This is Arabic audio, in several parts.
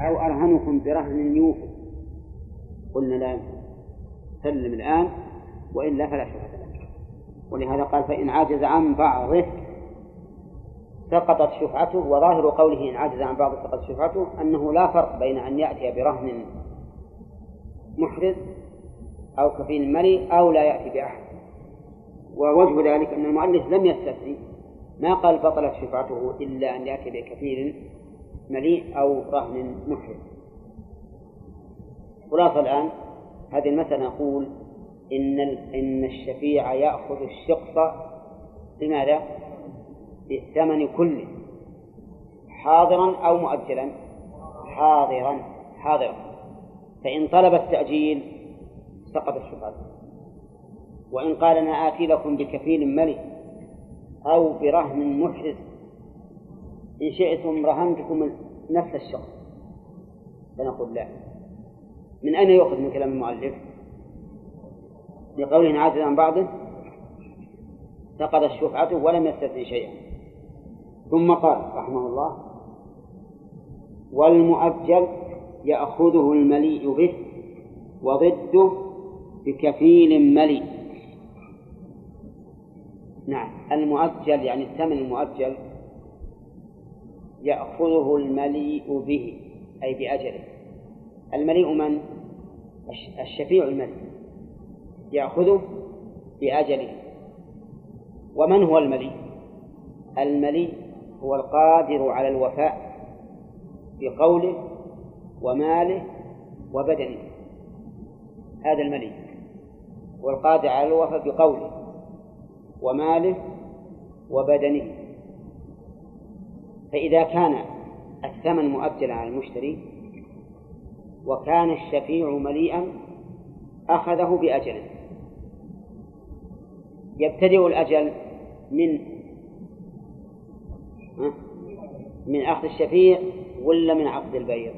أو أرهنكم برهن يوفي. قلنا لا سلم الآن وإلا فلا شبهة لك. ولهذا قال فإن عجز عن بعضه سقطت شفعته وظاهر قوله إن عجز عن بعضه سقطت شفعته أنه لا فرق بين أن يأتي برهن محرز أو كفيل ملي أو لا يأتي بأحد. ووجه ذلك أن المؤلف لم يستثني ما قال بطلت شفعته إلا أن يأتي بكفيل مليء أو رهن محرز خلاصة الآن هذه المسألة نقول إن إن الشفيع يأخذ الشقص لماذا؟ بالثمن كله حاضرا أو مؤجلا. حاضرا حاضرا. فإن طلب التأجيل سقط الشفعة وإن قال أنا آتي لكم بكفيل ملي أو برهن محرز إن شئتم رهنتكم نفس الشخص. فنقول لا. من أين يؤخذ من كلام المؤلف؟ لقوله عاجز عن بعضه؟ سقط الشفعة ولم يستثني شيئا. ثم قال رحمه الله والمؤجل يأخذه المليء به وضده بكفيل مليء. نعم المؤجل يعني الثمن المؤجل يأخذه المليء به أي بأجله. المليء من؟ الشفيع المليء. يأخذه بأجله. ومن هو المليء؟ المليء هو القادر على الوفاء بقوله وماله وبدنه. هذا المليء. والقادر على الوفاء بقوله وماله وبدنه. فإذا كان الثمن مؤجلا على المشتري وكان الشفيع مليئا أخذه بأجله يبتدئ الأجل من من أخذ الشفيع ولا من عقد البيع؟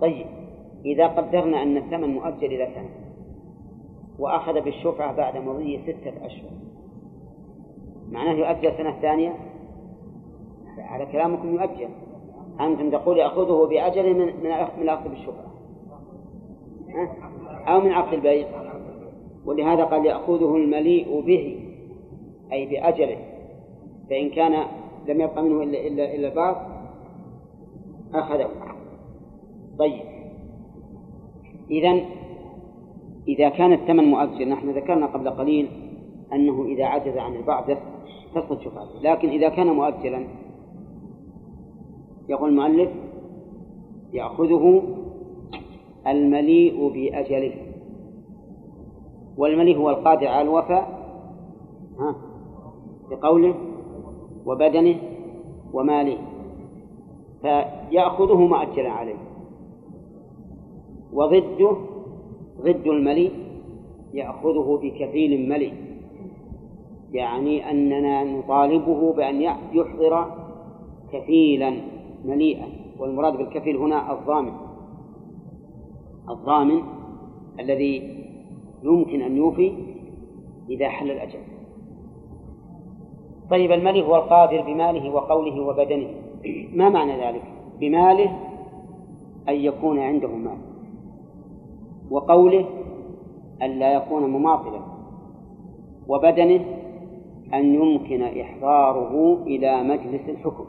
طيب إذا قدرنا أن الثمن مؤجل إلى سنة وأخذ بالشفعة بعد مضي ستة أشهر معناه يؤجل سنة ثانية على كلامكم يؤجل. أنتم تقول يأخذه بأجل من من الأخذ بالشفعة أو من عقد البيع. ولهذا قال يأخذه المليء به أي بأجله. فإن كان لم يبقى منه إلا إلا إلا البعض أخذه. طيب. إذا إذا كان الثمن مؤجل نحن ذكرنا قبل قليل أنه إذا عجز عن البعض تسقط شفعته لكن إذا كان مؤجلا يقول المؤلف يأخذه المليء بأجله. والمليء هو القادر على الوفاء ها بقوله وبدنه وماله. فيأخذه مؤجلا عليه. وضده ضد المليء يأخذه بكفيل مليء. يعني أننا نطالبه بأن يحضر كفيلا مليئا والمراد بالكفيل هنا الضامن. الضامن الذي يمكن أن يوفي إذا حل الأجل. طيب الملي هو القادر بماله وقوله وبدنه. ما معنى ذلك؟ بماله أن يكون عنده مال. وقوله أن لا يكون مماطلا. وبدنه أن يمكن إحضاره إلى مجلس الحكم.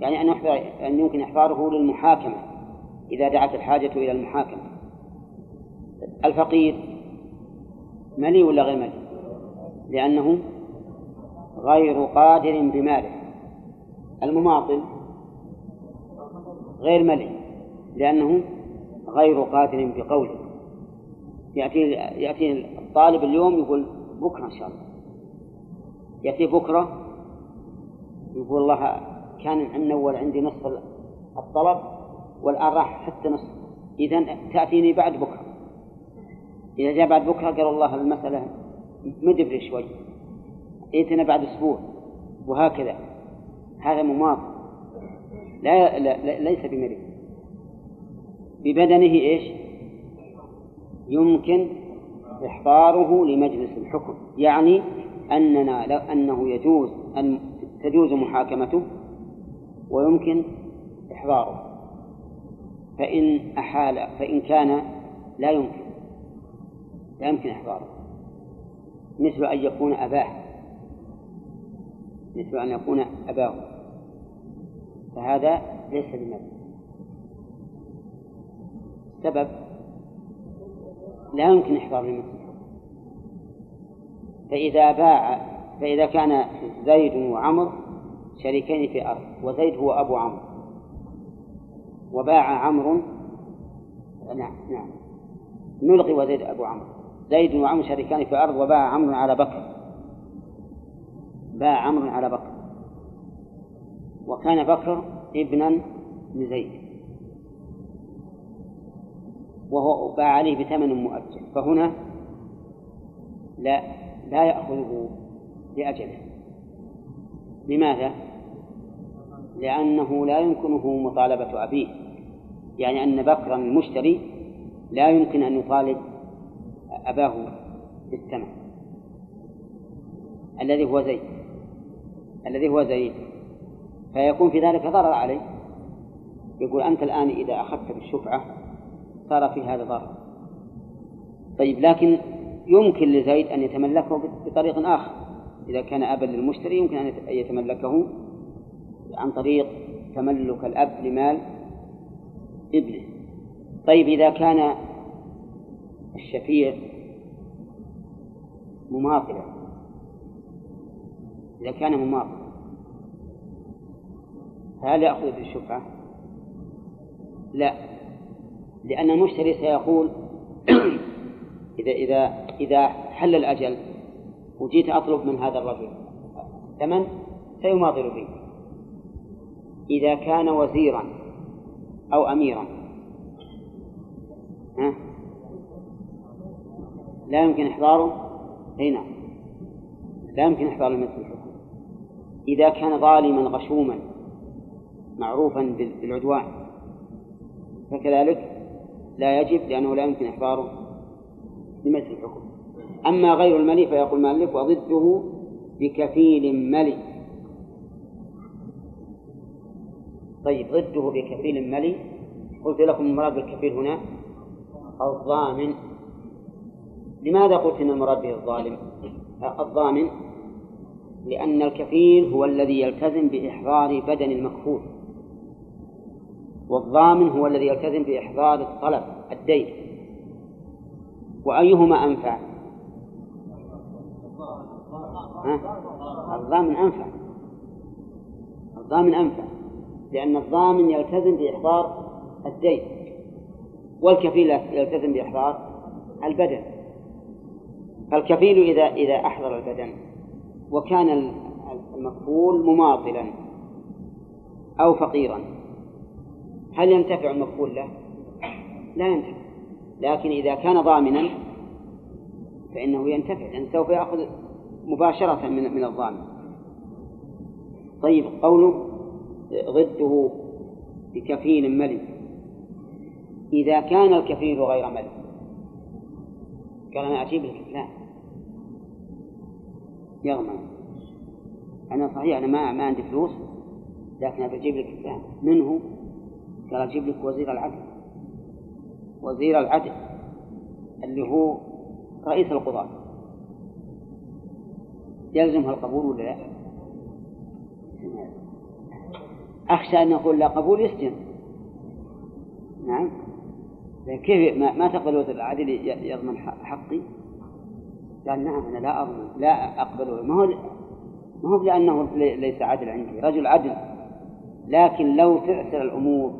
يعني أن يحضر أن يمكن إحضاره للمحاكمة إذا دعت الحاجة إلى المحاكمة. الفقير ملي ولا غير ملي؟ لأنه غير قادر بماله. المماطل غير ملي لأنه غير قادر بقوله. يأتي يأتي الطالب اليوم يقول بكرة إن شاء الله. يأتي بكرة يقول الله كان عندنا أول عندي نصف الطلب والآن راح حتى نصف. إذا تأتيني بعد بكرة. إذا جاء بعد بكرة قال الله المسألة مدبر شوي. ائتنا بعد أسبوع وهكذا. هذا مماطل لا, لا, لا ليس بمريض. ببدنه إيش؟ يمكن إحضاره لمجلس الحكم. يعني أننا لو أنه يجوز أن تجوز محاكمته ويمكن إحضاره. فإن أحال فإن كان لا يمكن. لا يمكن إحضاره. مثل أن يكون أباه. مثل أن يكون أباه. فهذا ليس بمثل سبب لا يمكن إحضار المثل فإذا باع فإذا كان زيد وعمر شريكين في أرض وزيد هو أبو عمرو. وباع عمرو نعم نعم. نلغي وزيد أبو عمرو. زيد وعمرو شريكان في أرض وباع عمرو على بكر. باع عمرو على بكر. وكان بكر ابنا لزيد. وهو باع عليه بثمن مؤجل. فهنا لا لا يأخذه لأجله. لماذا؟ لأنه لا يمكنه مطالبة أبيه. يعني أن بكرا المشتري لا يمكن أن يطالب أباه بالثمن. الذي هو زيد. الذي هو زيد. فيكون في ذلك ضرر عليه. يقول أنت الآن إذا أخذت بالشفعة صار في هذا ضرر. طيب لكن يمكن لزيد أن يتملكه بطريق آخر إذا كان أبا للمشتري يمكن أن يتملكه عن طريق تملك الأب لمال ابنه طيب إذا كان الشفيع مماطلا إذا كان مماطلا فهل يأخذ بالشفعة؟ لا لأن المشتري سيقول إذا إذا إذا حل الأجل وجيت أطلب من هذا الرجل. ثمن سيماطل فيه إذا كان وزيرا أو أميرا. ها؟ لا يمكن إحضاره؟ أي نعم. لا يمكن إحضار مثل الحكم. إذا كان ظالما غشوما معروفا بالعدوان. فكذلك لا يجب لأنه لا يمكن إحضاره بمثل الحكم. أما غير الملي فيقول مالك وضده بكفيل ملي. طيب ضده بكفيل ملي. قلت لكم المراد بالكفيل هنا الضامن. لماذا قلت إن المراد به الظالم؟ الضامن لأن الكفيل هو الذي يلتزم بإحضار بدن المكفول والضامن هو الذي يلتزم بإحضار الطلب الدين. وأيهما أنفع؟ الضامن أنفع. الضامن أنفع. لأن الضامن يلتزم بإحضار الدين والكفيل يلتزم بإحضار البدن. الكفيل إذا إذا أحضر البدن وكان المكفول مماطلا أو فقيرا هل ينتفع المكفول له؟ لا ينتفع. لكن إذا كان ضامنا فإنه ينتفع لأن سوف يأخذ مباشرة من من الضامن. طيب قوله ضده بكفيل ملك. إذا كان الكفيل غير ملك قال أنا أجيب لك لا يضمن أنا صحيح أنا ما ما عندي فلوس لكن أبي أجيب لك فلان. منه؟ قال أجيب لك وزير العدل. وزير العدل اللي هو رئيس القضاة. يلزمها القبول ولا لا؟ أخشى أن يقول لا قبول يسجن نعم. كيف ما, ما تقبل وزير العدل يضمن حقي؟ قال نعم أنا لا أضمن لا أقبله. ما هو ما هو لأنه ليس عدل عندي. رجل عدل. لكن لو تعسر الأمور.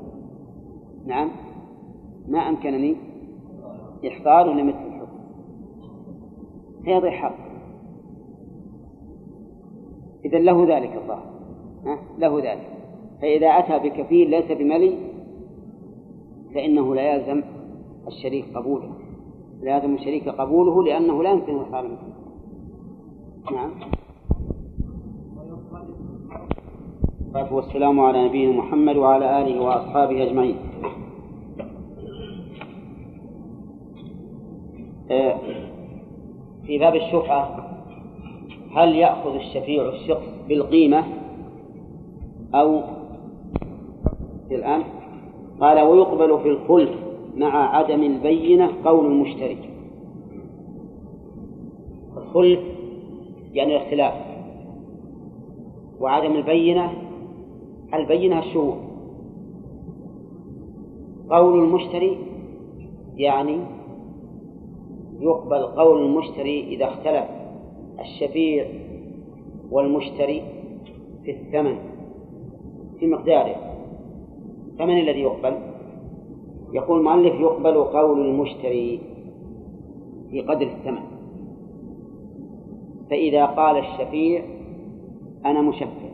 نعم. ما أمكنني إحضاره لمثل الحكم. هيضيع حق إذا له ذلك الظاهر له ذلك. فإذا أتى بكفيل ليس بملي فإنه لا يلزم الشريك قبوله. لا يلزم الشريك قبوله لأنه لا يمكن إحضار مثله نعم. والصلاة والسلام على نبينا محمد وعلى آله وأصحابه أجمعين. آه، في باب الشفعة هل يأخذ الشفيع الشخص بالقيمة؟ أو الآن قال ويقبل في الخلف مع عدم البينة قول المشتري الخلف يعني الاختلاف. وعدم البينة البينة الشهور؟ قول المشتري يعني يقبل قول المشتري إذا اختلف. الشفيع والمشتري في الثمن في مقداره. الثمن الذي يقبل؟ يقول المؤلف يقبل قول المشتري في قدر الثمن. فإذا قال الشفيع أنا مشفع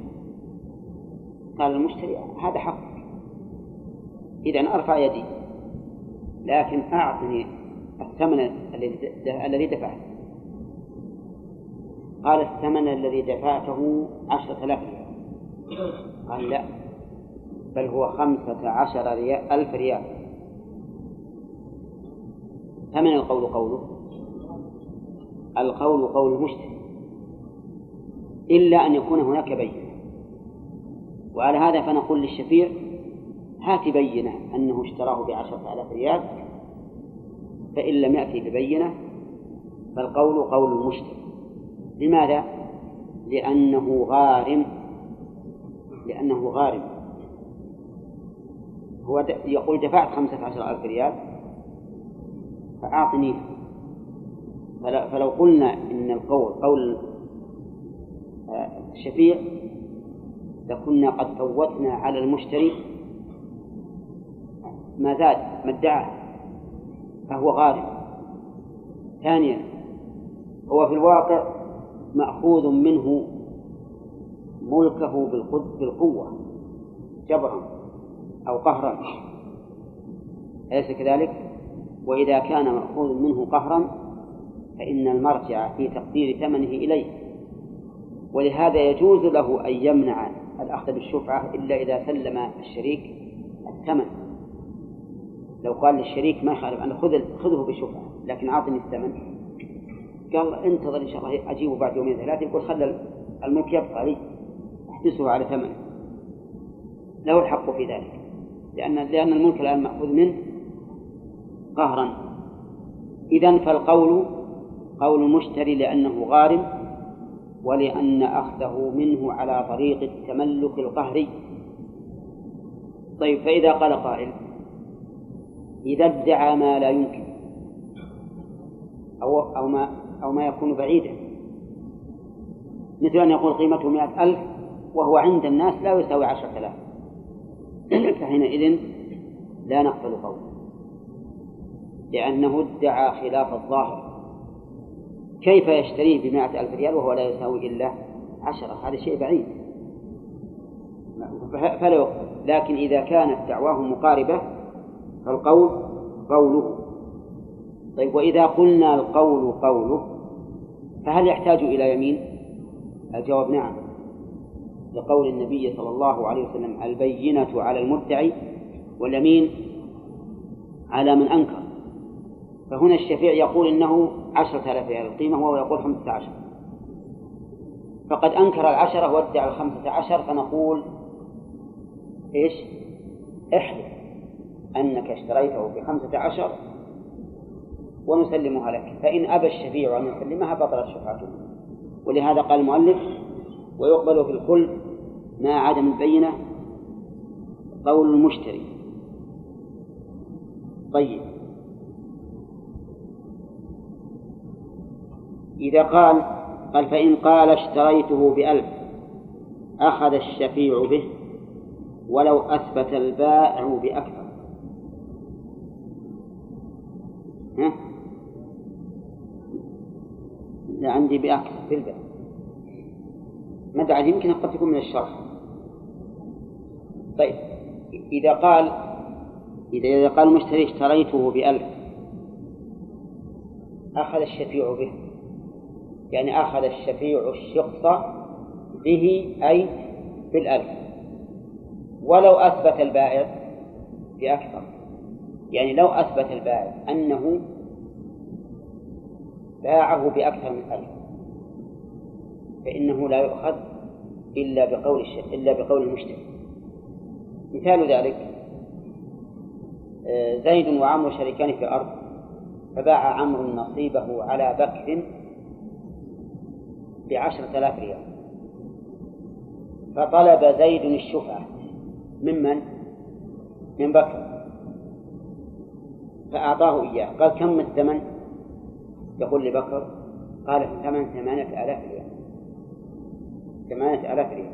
قال المشتري هذا حق. إذا أرفع يدي لكن أعطني الثمن الذي دفعته قال الثمن الذي دفعته عشرة آلاف قال لا بل هو خمسة عشر ريال ألف ريال. فمن القول قوله؟ القول قول المشتري إلا أن يكون هناك بينة. وعلى هذا فنقول للشفيع هات بينة أنه اشتراه بعشرة آلاف ريال فإن لم يأتي ببينة فالقول قول المشتري لماذا؟ لأنه غارم. لأنه غارم. هو يقول دفعت خمسة عشر ألف ريال فأعطني. فلو قلنا إن القول قول آه، الشفيع لكنا قد فوتنا على المشتري ما زاد ما ادعاه فهو غارم. ثانيا هو في الواقع مأخوذ منه ملكه بالقوة جبرا أو قهرا. أليس كذلك؟ وإذا كان مأخوذ منه قهرا فإن المرجع في تقدير ثمنه إليه. ولهذا يجوز له أن يمنع الأخذ بالشفعة إلا إذا سلم الشريك الثمن. لو قال للشريك ما يخالف أنا خذ خذه بشفعة لكن أعطني الثمن. قال انتظر إن شاء الله أجيبه بعد يومين ثلاثة يقول خلى الملك يبقى لي أحبسه على ثمنه. له الحق في ذلك لأن لأن الملك الآن مأخوذ منه قهرا. إذا فالقول قول المشتري لأنه غارم ولأن أخذه منه على طريق التملك القهري. طيب فإذا قال قائل إذا ادعى ما لا يمكن أو أو ما أو ما يكون بعيدا. مثل أن يقول قيمته مئة ألف وهو عند الناس لا يساوي عشرة آلاف. فحينئذ لا نقبل قوله. لأنه ادعى خلاف الظاهر. كيف يشتريه بمائة ألف ريال وهو لا يساوي إلا عشرة؟ هذا شيء بعيد. فلا يقبل. لكن إذا كانت دعواه مقاربة فالقول قوله. طيب وإذا قلنا القول قوله فهل يحتاج إلى يمين؟ الجواب نعم. لقول النبي صلى الله عليه وسلم البينة على المدعي واليمين على من أنكر. فهنا الشفيع يقول إنه عشرة آلاف ريال القيمة وهو يقول خمسة عشر. فقد أنكر العشرة وادعى الخمسة عشر فنقول إيش؟ احلف أنك اشتريته بخمسة عشر ونسلمها لك. فإن أبى الشفيع أن يسلمها بطلت شفعته ولهذا قال المؤلف ويقبل في الكل مع عدم البينة قول المشتري. طيب. إذا قال قال فإن قال اشتريته بألف أخذ الشفيع به ولو أثبت البائع بأكثر. ها؟ عندي بأكثر في البيع مدى يمكن قد تكون من الشرح طيب إذا قال إذا إذا قال المشتري اشتريته بألف أخذ الشفيع به. يعني أخذ الشفيع الشخص به أي بالألف. ولو أثبت البائع بأكثر. يعني لو أثبت البائع أنه باعه بأكثر من ألف. فإنه لا يؤخذ إلا بقول إلا بقول المشتري. مثال ذلك آه، زيد وعمرو شريكان في أرض فباع عمرو نصيبه على بكر بعشرة آلاف ريال. فطلب زيد الشفعة ممن؟ من؟ بكر. فأعطاه إياه. قال كم الثمن؟ يقول لبكر قال الثمن ثمانية آلاف ريال. ثمانية آلاف ريال.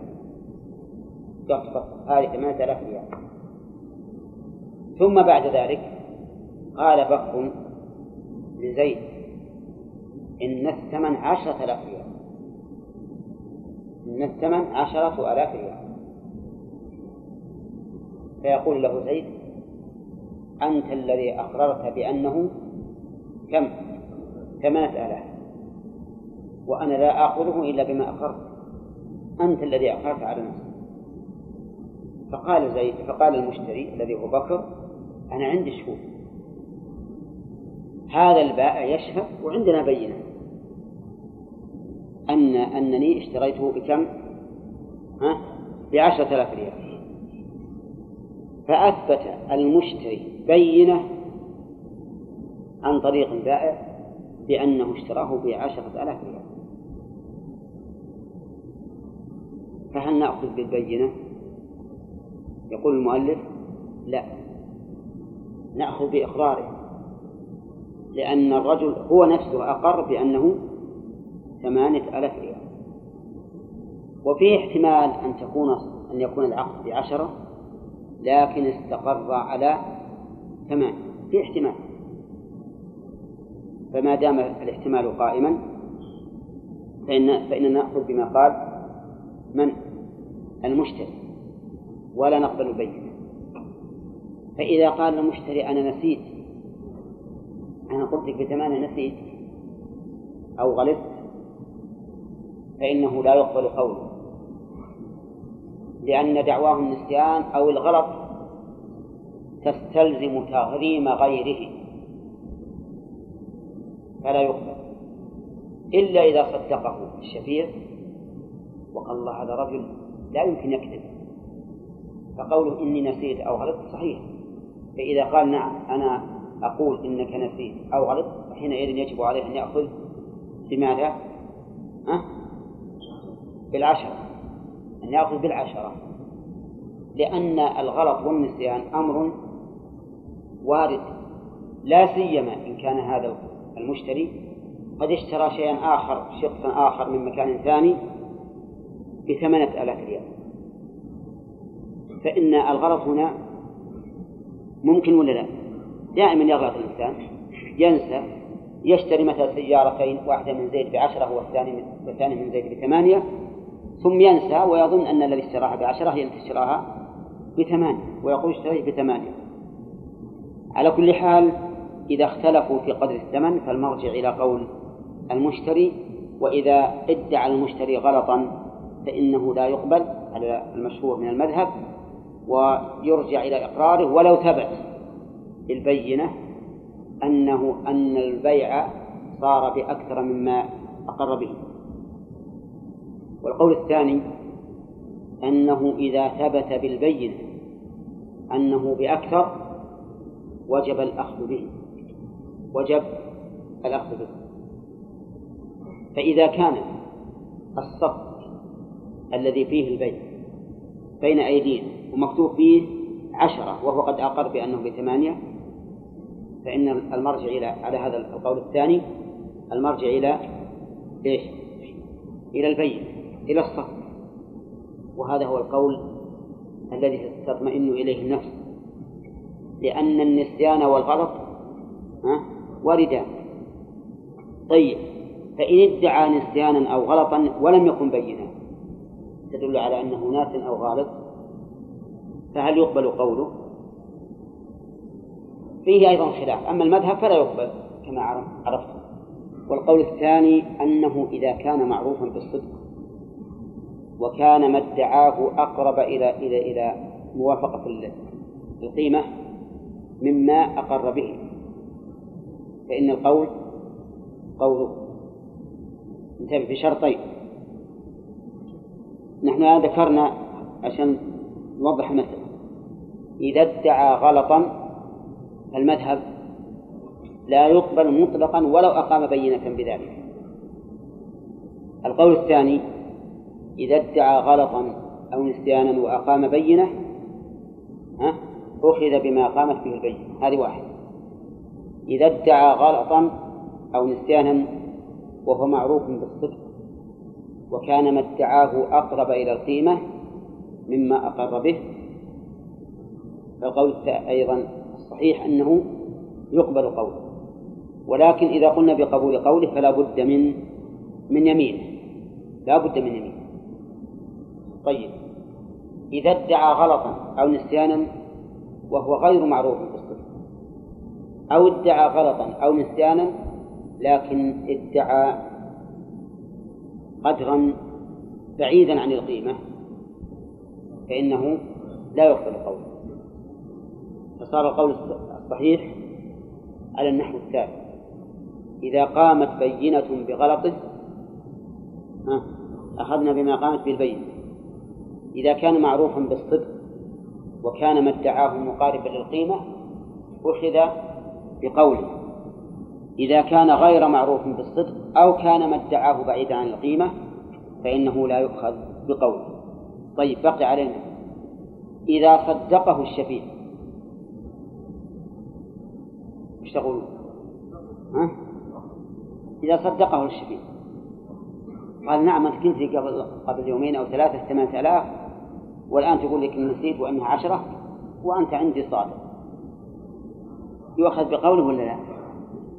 يعتبر هذه ثمانية آلاف ريال. ثم بعد ذلك قال بكر لزيد إن الثمن عشرة آلاف ريال. إن الثمن عشرة آلاف ريال. فيقول له زيد أنت الذي أقررت بأنه كم؟ ثمانية آلاف وأنا لا آخذه إلا بما أقررت أنت الذي أقررت على نفسك. فقال زيد فقال المشتري الذي هو بكر أنا عندي شهود. هذا البائع يشهد وعندنا بينة. أن أنني اشتريته بكم؟ ها؟ بعشرة آلاف ريال. فأثبت المشتري بينة عن طريق البائع بأنه اشتراه بعشرة آلاف ريال. فهل نأخذ بالبينة؟ يقول المؤلف لا. نأخذ بإقراره لأن الرجل هو نفسه أقر بأنه ثمانية آلاف ريال. وفيه احتمال أن تكون أن يكون العقد بعشرة لكن استقر على ثمان في احتمال. فما دام الاحتمال قائما فإن فإننا نأخذ بما قال من؟ المشتري ولا نقبل البينة فإذا قال المشتري أنا نسيت أنا قلت لك بثمانية نسيت أو غلطت فإنه لا يقبل قوله. لأن دعواه النسيان أو الغلط تستلزم تغريم غيره. فلا يقبل إلا إذا صدقه الشفيع. وقال الله هذا رجل لا يمكن يكذب. فقوله إني نسيت أو غلطت صحيح. فإذا قال نعم أنا أقول إنك نسيت أو غلطت فحينئذ يجب عليه أن يأخذ بماذا؟ أه؟ بالعشرة. أن يأخذ بالعشرة. لأن الغلط والنسيان أمر وارد. لا سيما إن كان هذا المشتري قد اشترى شيئا آخر شخصا آخر من مكان ثاني بثمانية آلاف ريال فإن الغلط هنا ممكن ولا لا؟ دائما يغلط الإنسان ينسى يشتري مثلا سيارتين واحدة من زيد بعشرة والثاني والثاني من زيد بثمانية ثم ينسى ويظن أن الذي اشتراها بعشرة هي التي اشتراها بثمانية ويقول اشتريت بثمانية على كل حال إذا اختلفوا في قدر الثمن فالمرجع إلى قول المشتري وإذا ادعى المشتري غلطا فإنه لا يقبل على المشهور من المذهب ويرجع إلى إقراره ولو ثبت بالبينة أنه أن البيع صار بأكثر مما أقر به. والقول الثاني أنه إذا ثبت بالبينة أنه بأكثر وجب الأخذ به. وجب الأخذ به. فإذا كان الصف الذي فيه البيع بين أيدينا ومكتوب فيه عشرة وهو قد أقر بأنه بثمانية فإن المرجع إلى على هذا القول الثاني المرجع إلى إيش؟ إلى البين إلى الصف. وهذا هو القول الذي تطمئن إليه النفس. لأن النسيان والغلط واردان طيب فإن ادعى نسيانا أو غلطا ولم يكن بينا تدل على أنه ناس أو غالط فهل يقبل قوله؟ فيه أيضا خلاف أما المذهب فلا يقبل كما عرفت. والقول الثاني أنه إذا كان معروفا بالصدق وكان ما ادعاه أقرب إلى إلى إلى موافقة القيمة مما أقر به. فإن القول قوله انتبه بشرطين نحن ذكرنا عشان نوضح المسألة إذا ادعى غلطا المذهب لا يقبل مطلقا ولو أقام بينة بذلك. القول الثاني إذا ادعى غلطا أو نسيانا وأقام بينة أخذ بما قامت به البينة. هذه واحدة. إذا ادعى غلطا أو نسيانا وهو معروف بالصدق وكان ما ادعاه أقرب إلى القيمة مما أقر به. فالقول أيضا الصحيح أنه يقبل قوله ولكن إذا قلنا بقبول قوله فلا بد من من يمينه لا بد من يمينه طيب إذا ادعى غلطا أو نسيانا وهو غير معروف أو ادعى غلطا أو نسيانا لكن ادعى قدرا بعيدا عن القيمة فإنه لا يقبل قوله. فصار القول الصحيح على النحو التالي إذا قامت بينة بغلطه أخذنا بما قامت بالبينة. إذا كان معروفا بالصدق وكان ما ادعاه مقاربا للقيمة أخذ بقوله إذا كان غير معروف بالصدق أو كان ما ادعاه بعيدا عن القيمة فإنه لا يؤخذ بقوله. طيب بقي علينا. إذا صدقه الشفيع. إيش تقولون؟ ها؟ إذا صدقه الشفيع. قال نعم أنت كنت قبل قبل يومين أو ثلاثة ثمانية آلاف والآن تقول لك نسيت وأنها عشرة وأنت عندي صادق. يؤخذ بقوله ولا لا؟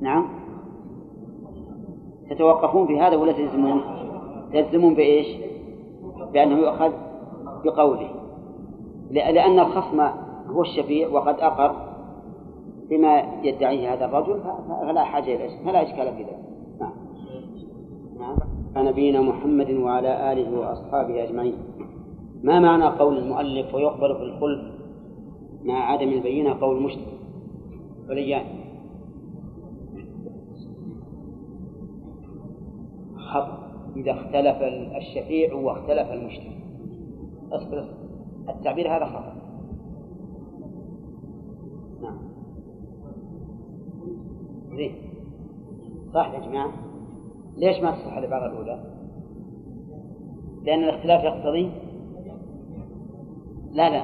نعم. تتوقفون في هذا ولا تلزمون؟ تلزمون بإيش؟ بأنه يؤخذ بقوله. لأن الخصم هو الشفيع وقد أقر بما يدعيه هذا الرجل فلا حاجة إلى فلا إشكال في ذلك. نعم. نعم. نبينا محمد وعلى آله وأصحابه أجمعين. ما معنى قول المؤلف ويقبل في الخلف مع عدم البينة؟ قول مشترك وليان خطأ إذا اختلف الشفيع واختلف المشتري اصبر التعبير هذا خطأ. نعم. زين. صح يا جماعة؟ ليش ما تصح العبارة الأولى؟ لأن الاختلاف يقتضي؟ لا لا.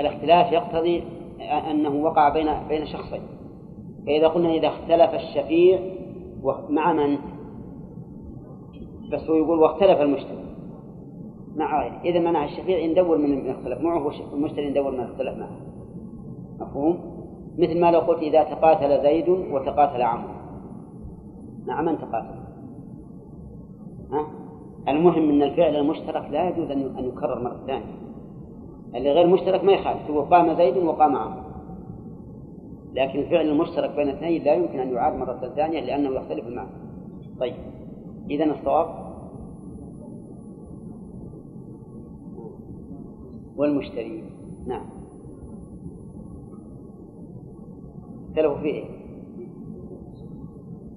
الاختلاف يقتضي أنه وقع بين بين شخصين. فإذا قلنا إذا اختلف الشفيع مع من؟ بس هو يقول واختلف المشتري مع غيره. إذا منع الشفيع يندور من اختلف. معه والمشتري يندور من اختلف معه. مفهوم؟ مثل ما لو قلت إذا تقاتل زيد وتقاتل عمرو. مع من تقاتل؟ ها؟ المهم أن الفعل المشترك لا يجوز أن يكرر مرة ثانية. اللي غير مشترك ما يخالف. تقول قام زيد وقام عمرو. لكن الفعل المشترك بين اثنين لا يمكن أن يعاد مرة ثانية لأنه يختلف المعنى. طيب إذا الصواب والمشتري نعم. اختلفوا في إيه؟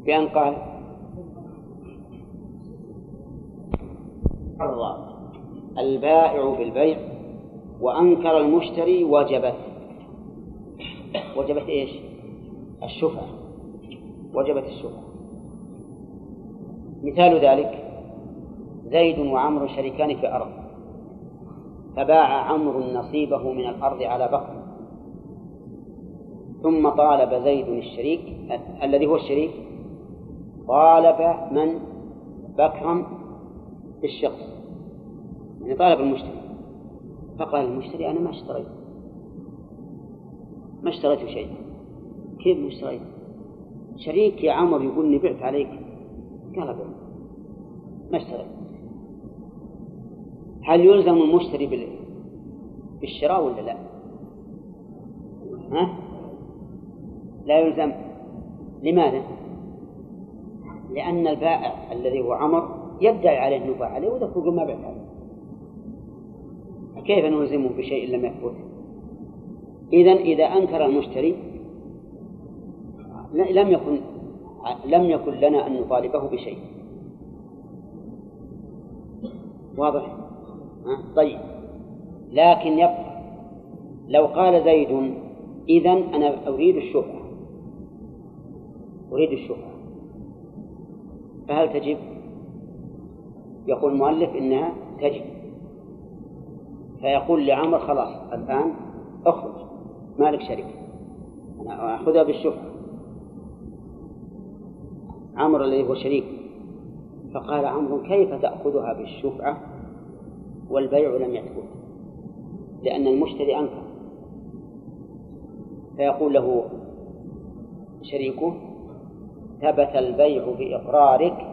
بأن قال البائع بالبيع وأنكر المشتري وجبت. وجبت إيش؟ الشفعة. وجبت الشفعة. مثال ذلك زيد وعمر شريكان في أرض. فباع عمرو نصيبه من الأرض على بكر ثم طالب زيد الشريك الذي هو الشريك طالب من؟ بكرا بالشخص يعني طالب المشتري. فقال المشتري أنا ما اشتريت. ما اشتريت شيء. كيف ما اشتريت؟ شريك يا عمر يقول إني بعت عليك. قال بعت ما اشتريت. هل يلزم المشتري بالشراء ولا لا؟ ها؟ لا يلزم. لماذا؟ لأن البائع الذي هو عمر يدعي عليه أنه باع عليه وذاك يقول ما بعت عليه. كيف نلزمه بشيء لم يثبت؟ إذا إذا أنكر المشتري لم يكن لم يكن لنا أن نطالبه بشيء واضح؟ طيب لكن يبقى لو قال زيد إذا أنا أريد الشفعة أريد الشفعة فهل تجب؟ يقول المؤلف إنها تجب فيقول لعمر خلاص الآن اخرج مالك شركة أنا أخذها بالشفعة عمرو الذي هو شريك. فقال عمرو كيف تأخذها بالشفعة والبيع لم يثبت لأن المشتري أنكر. فيقول له شريكه ثبت البيع بإقرارك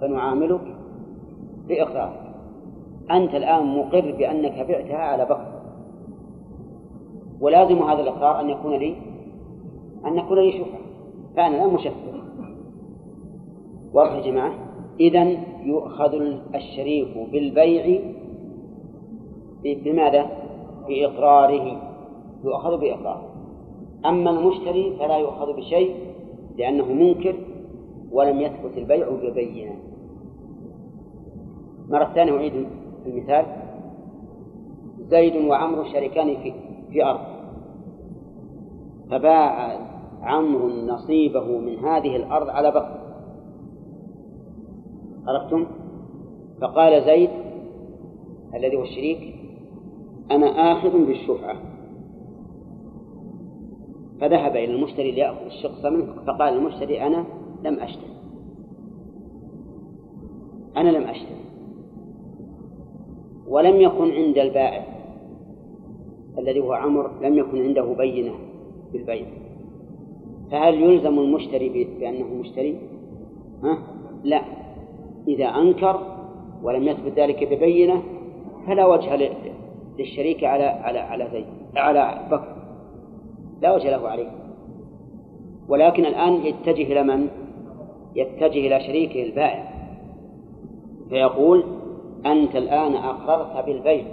فنعاملك بإقرارك. أنت الآن مقر بأنك بعتها على بكر ولازم هذا الإقرار أن يكون لي أن يكون لي شفعة فأنا الآن مشفع واضح يا جماعة؟ إذا يؤخذ الشريك بالبيع بماذا؟ بإقراره. يؤخذ بإقراره. أما المشتري فلا يؤخذ بشيء لأنه منكر ولم يثبت البيع ببينة. مرة ثانية أعيد. المثال زيد وعمرو شريكان في في أرض. فباع عمرو نصيبه من هذه الأرض على بكر عرفتم؟ فقال زيد الذي هو الشريك أنا آخذ بالشفعة. فذهب إلى المشتري ليأخذ الشخص منه فقال المشتري أنا لم أشتري. أنا لم أشتري. ولم يكن عند البائع الذي هو عمر لم يكن عنده بينة بالبيع فهل يلزم المشتري بأنه مشتري؟ ها؟ لا إذا أنكر ولم يثبت ذلك ببينة فلا وجه للشريك على على على زيد على بكر لا وجه له عليه ولكن الآن يتجه إلى من؟ يتجه إلى شريكه البائع فيقول أنت الآن أقررت بالبيع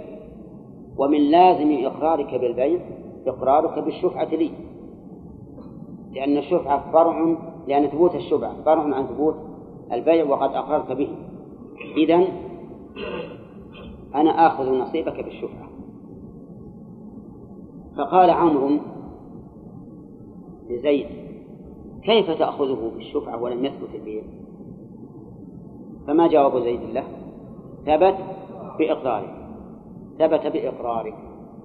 ومن لازم إقرارك بالبيع إقرارك بالشفعة لي. لأن الشفعة فرع لأن ثبوت الشفعة فرع عن ثبوت البيع وقد أقررت به. إذا أنا آخذ نصيبك بالشفعة. فقال عمرو لزيد كيف تأخذه بالشفعة ولم يثبت البيع؟ فما جواب زيد له؟ ثبت بإقراره. ثبت بإقراره.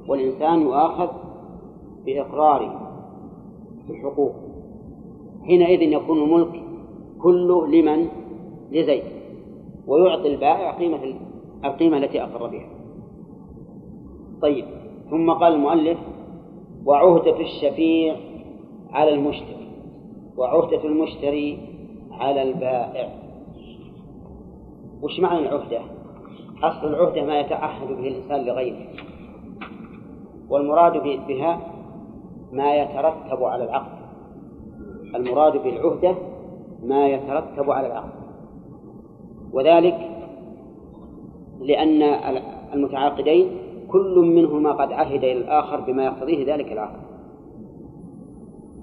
والإنسان يؤاخذ بإقراره بالحقوق حينئذ يكون الملك كله لمن؟ لزيد. ويعطي البائع قيمة القيمة التي أقر بها. طيب. ثم قال المؤلف وعهدة الشفيع على المشتري. وعهدة المشتري على البائع. وش معنى العهدة؟ أصل العهدة ما يتعهد به الإنسان لغيره والمراد بها ما يترتب على العقد المراد بالعهدة ما يترتب على العقد وذلك لأن المتعاقدين كل منهما قد عهد إلى الآخر بما يقتضيه ذلك العقد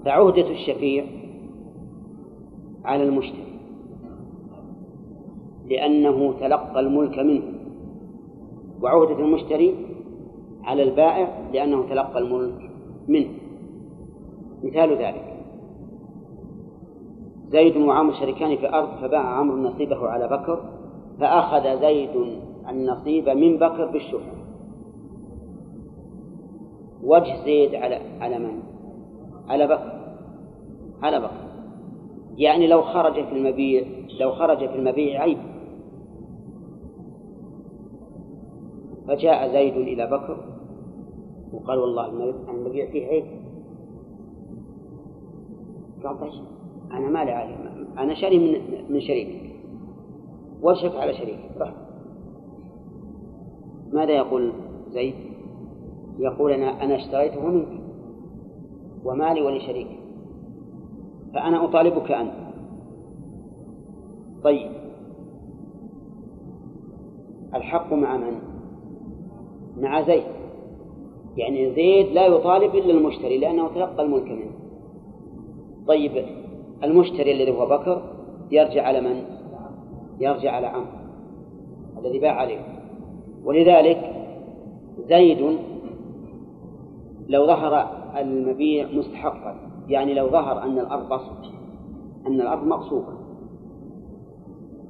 فعهدة الشفيع على المشتري لأنه تلقى الملك منه. وعهدة المشتري على البائع لأنه تلقى الملك منه. مثال ذلك. زيد وعمر شريكان في أرض فباع عمرو نصيبه على بكر فأخذ زيد النصيب من بكر بالشفعة وجه زيد على على من؟ على بكر. على بكر. يعني لو خرج في المبيع لو خرج في المبيع عيب. فجاء زيد إلى بكر وقال والله المبيع فيه عيب قال طيب أنا ما لي أنا شاري من من شريك. وشك على شريك. رح ماذا يقول زيد؟ يقول أنا أنا اشتريته منك ومالي ولشريك فأنا أطالبك أنت طيب. الحق مع من؟ مع زيد. يعني زيد لا يطالب إلا المشتري لأنه تلقى الملك منه. طيب المشتري الذي هو بكر يرجع على من؟ يرجع على عمرو الذي باع عليه. ولذلك زيد لو ظهر المبيع مستحقا. يعني لو ظهر أن الأرض أن الأرض مغصوبة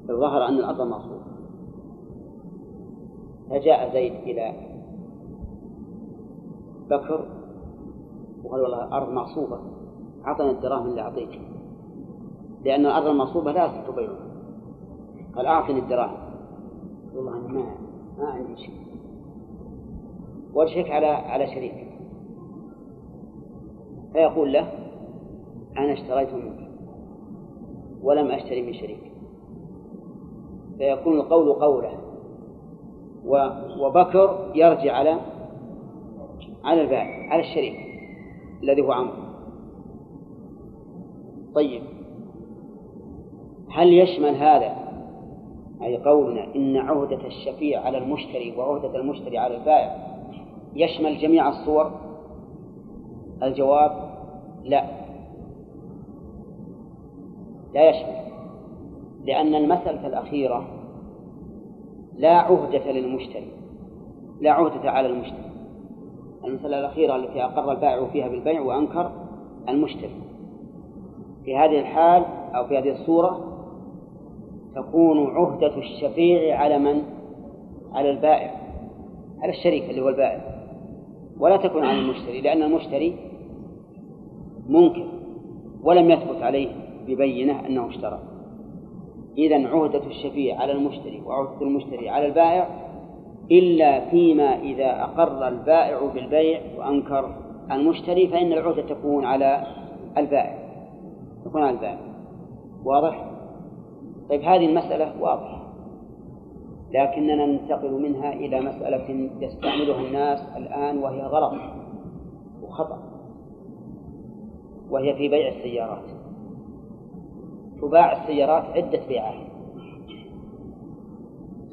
لو ظهر أن الأرض مغصوبة فجاء زيد إلى بكر وقال والله الأرض مغصوبة أعطنا الدراهم اللي أعطيك. لأن الأرض المغصوبة لا يصح بيعها قال أعطني الدراهم. والله أنا ما ما عندي شيء. والشيك على على شريك. فيقول له أنا اشتريت منك ولم أشتري من شريك. فيكون القول قوله. وبكر يرجع على على البائع على الشريك الذي هو عمرو طيب. هل يشمل هذا أي قولنا إن عهدة الشفيع على المشتري وعهدة المشتري على البائع يشمل جميع الصور؟ الجواب لا. لا يشمل. لأن المسألة الأخيرة لا عهدة للمشتري لا عهدة على المشتري. المسألة الأخيرة التي أقر البائع فيها بالبيع وأنكر المشتري. في هذه الحال أو في هذه الصورة تكون عهدة الشفيع على من؟ على البائع على الشريك اللي هو البائع. ولا تكون على المشتري لأن المشتري منكر ولم يثبت عليه ببينة أنه اشترى. إذا عهدة الشفيع على المشتري وعهدة المشتري على البائع إلا فيما إذا أقر البائع بالبيع وأنكر المشتري فإن العهدة تكون على البائع تكون على البائع. واضح؟ طيب هذه المسألة واضحة لكننا ننتقل منها إلى مسألة يستعملها الناس الآن وهي غلط وخطأ وهي في بيع السيارات. تباع السيارات عدة بيعات.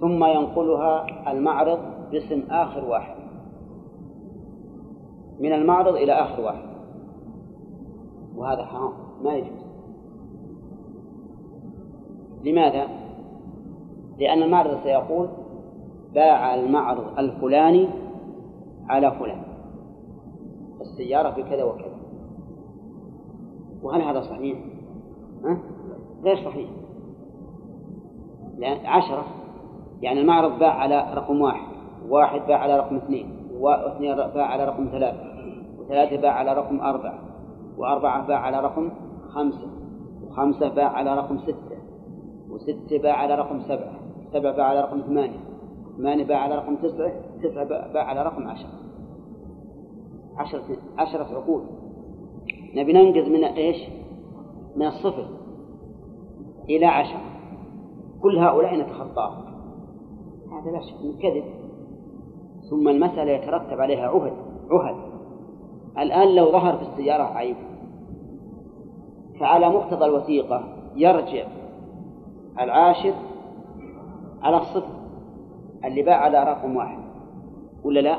ثم ينقلها المعرض باسم آخر واحد. من المعرض إلى آخر واحد. وهذا حرام ما يجوز. لماذا؟ لأن المعرض سيقول باع المعرض الفلاني على فلان. السيارة بكذا وكذا. وهل هذا صحيح؟ ها؟ غير صحيح. لأن عشرة. يعني المعرض باع على رقم واحد واحد باع على رقم اثنين واثنين باع على رقم ثلاثة وثلاثة باع على رقم أربعة وأربعة باع على رقم خمسة وخمسة باع على رقم ستة وستة باع على رقم سبعة سبعة باع على رقم ثمانية ثمانية باع على رقم تسعة تسعة باع على رقم عشرة عشرة عشرة عقود نبي ننقذ من إيش؟ من الصفر إلى عشرة كل هؤلاء نتخطاهم هذا لا شك من كذب. ثم المسألة يترتب عليها عهد عهد. الآن لو ظهر في السيارة عيب. فعلى مقتضى الوثيقة يرجع العاشر على الصفر اللي باع على رقم واحد. ولا لا؟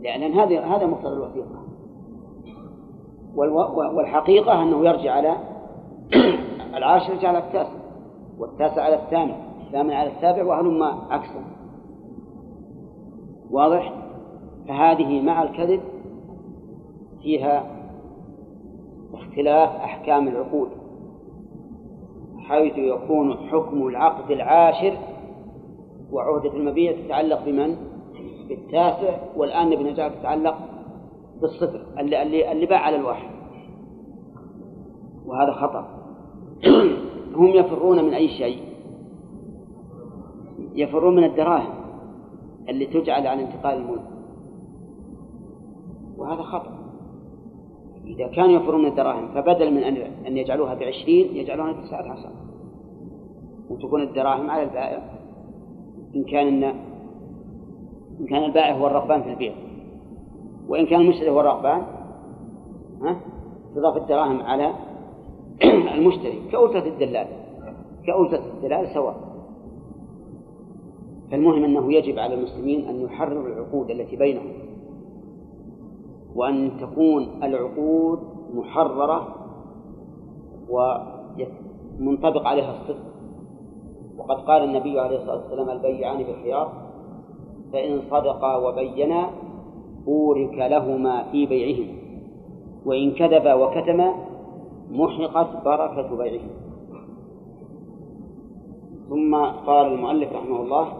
لأن هذا هذا مقتضى الوثيقة. والحقيقة أنه يرجع على العاشر يرجع على التاسع والتاسع على الثامن الثامن على السابع وهلم عكسه واضح؟ فهذه مع الكذب فيها اختلاف أحكام العقود حيث يكون حكم العقد العاشر وعهدة المبيع تتعلق بمن؟ بالتاسع والآن نبي نجعل تتعلق بالصفر اللي, اللي, اللي باع على الواحد وهذا خطأ هم يفرون من أي شيء يفرون من الدراهم اللي تجعل عن انتقال الملك وهذا خطأ. إذا كانوا يفرون من الدراهم فبدل من أن يجعلوها بعشرين يجعلوها بتسعة عشر. وتكون الدراهم على البائع إن كان إن, إن كان البائع هو الرغبان في البيع. وإن كان المشتري هو الرغبان ها؟ تضاف الدراهم على المشتري كأجرة الدلال. كأجرة الدلال سواء. فالمهم أنه يجب على المسلمين أن يحرروا العقود التي بينهم وأن تكون العقود محررة ومنطبق عليها الصدق. وقد قال النبي عليه الصلاة والسلام البيعان بالخيار فإن صدقا وبينا بورك لهما في بيعهما وإن كذبا وكتما محقت بركة بيعهما ثم قال المؤلف رحمه الله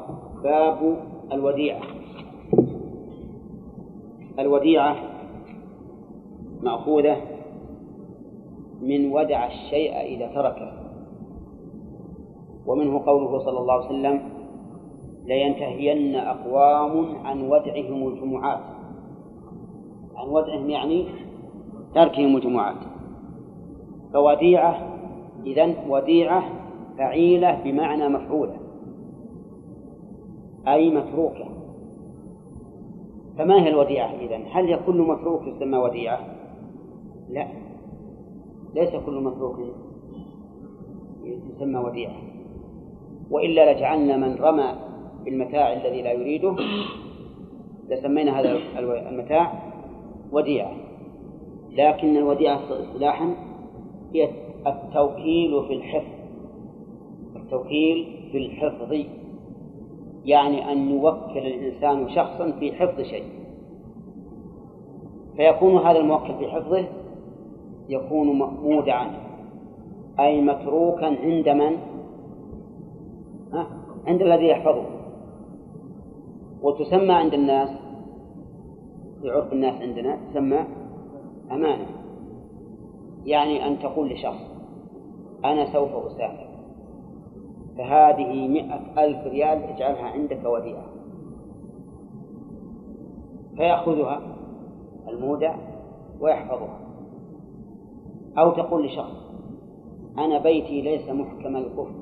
باب الوديعة. الوديعة مأخوذة من ودع الشيء إذا تركه. ومنه قوله صلى الله عليه وسلم لينتهين أقوام عن ودعهم الجمعات. عن ودعهم يعني تركهم الجمعات. فوديعة إذن وديعة فعيلة بمعنى مفعولة. أي متروكة فما هي الوديعة إذن؟ هل كل متروك يسمى وديعة؟ لا. ليس كل متروك يسمى وديعة. وإلا لجعلنا من رمى بالمتاع الذي لا يريده. لسمينا هذا المتاع وديعة. لكن الوديعة اصطلاحا هي التوكيل في الحفظ. التوكيل في الحفظ. يعني أن يوكل الإنسان شخصا في حفظ شيء. فيكون هذا الموكل في حفظه يكون مودعا أي متروكا عند من؟ عند الذي يحفظه. وتسمى عند الناس في عرف الناس عندنا تسمى أمانة. يعني أن تقول لشخص أنا سوف أسافر فهذه مئة ألف ريال اجعلها عندك وديعة. فيأخذها المودع ويحفظها. أو تقول لشخص أنا بيتي ليس محكم القفل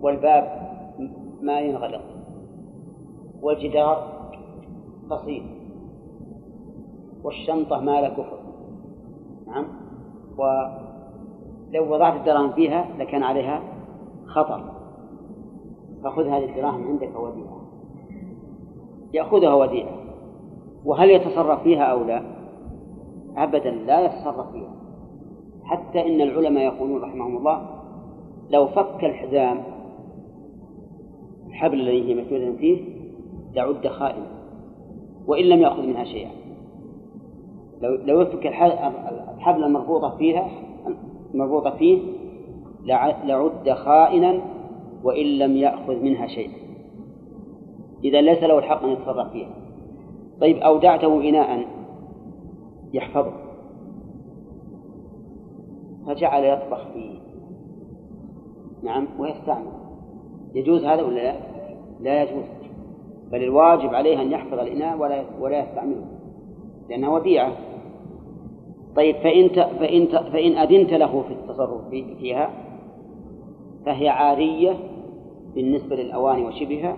والباب ما ينغلق. والجدار قصير. والشنطة ما لا كفر. نعم. ولو وضعت الدراهم فيها لكان عليها خطر. فخذ هذه الدراهم عندك وديعة يأخذها وديعة. وهل يتصرف فيها أو لا؟ أبدا لا يتصرف فيها. حتى إن العلماء يقولون رحمهم الله لو فك الحزام الحبل الذي هي مسنودة فيه لعد خائنا وإن لم يأخذ منها شيئا. لو لو يفك الحبل المربوطة فيها المربوطة فيه لعد خائنا وإن لم يأخذ منها شيئا إذا ليس له الحق أن يتصرف فيها. طيب أودعته إناء يحفظه. فجعل يطبخ فيه. نعم ويستعمل. يجوز هذا ولا لا؟ لا يجوز. بل الواجب عليه أن يحفظ الإناء ولا ولا يستعمله. لأنها وديعة. طيب فإن فإن فإن أذنت له في التصرف فيها فهي عارية بالنسبة للأواني وشبهها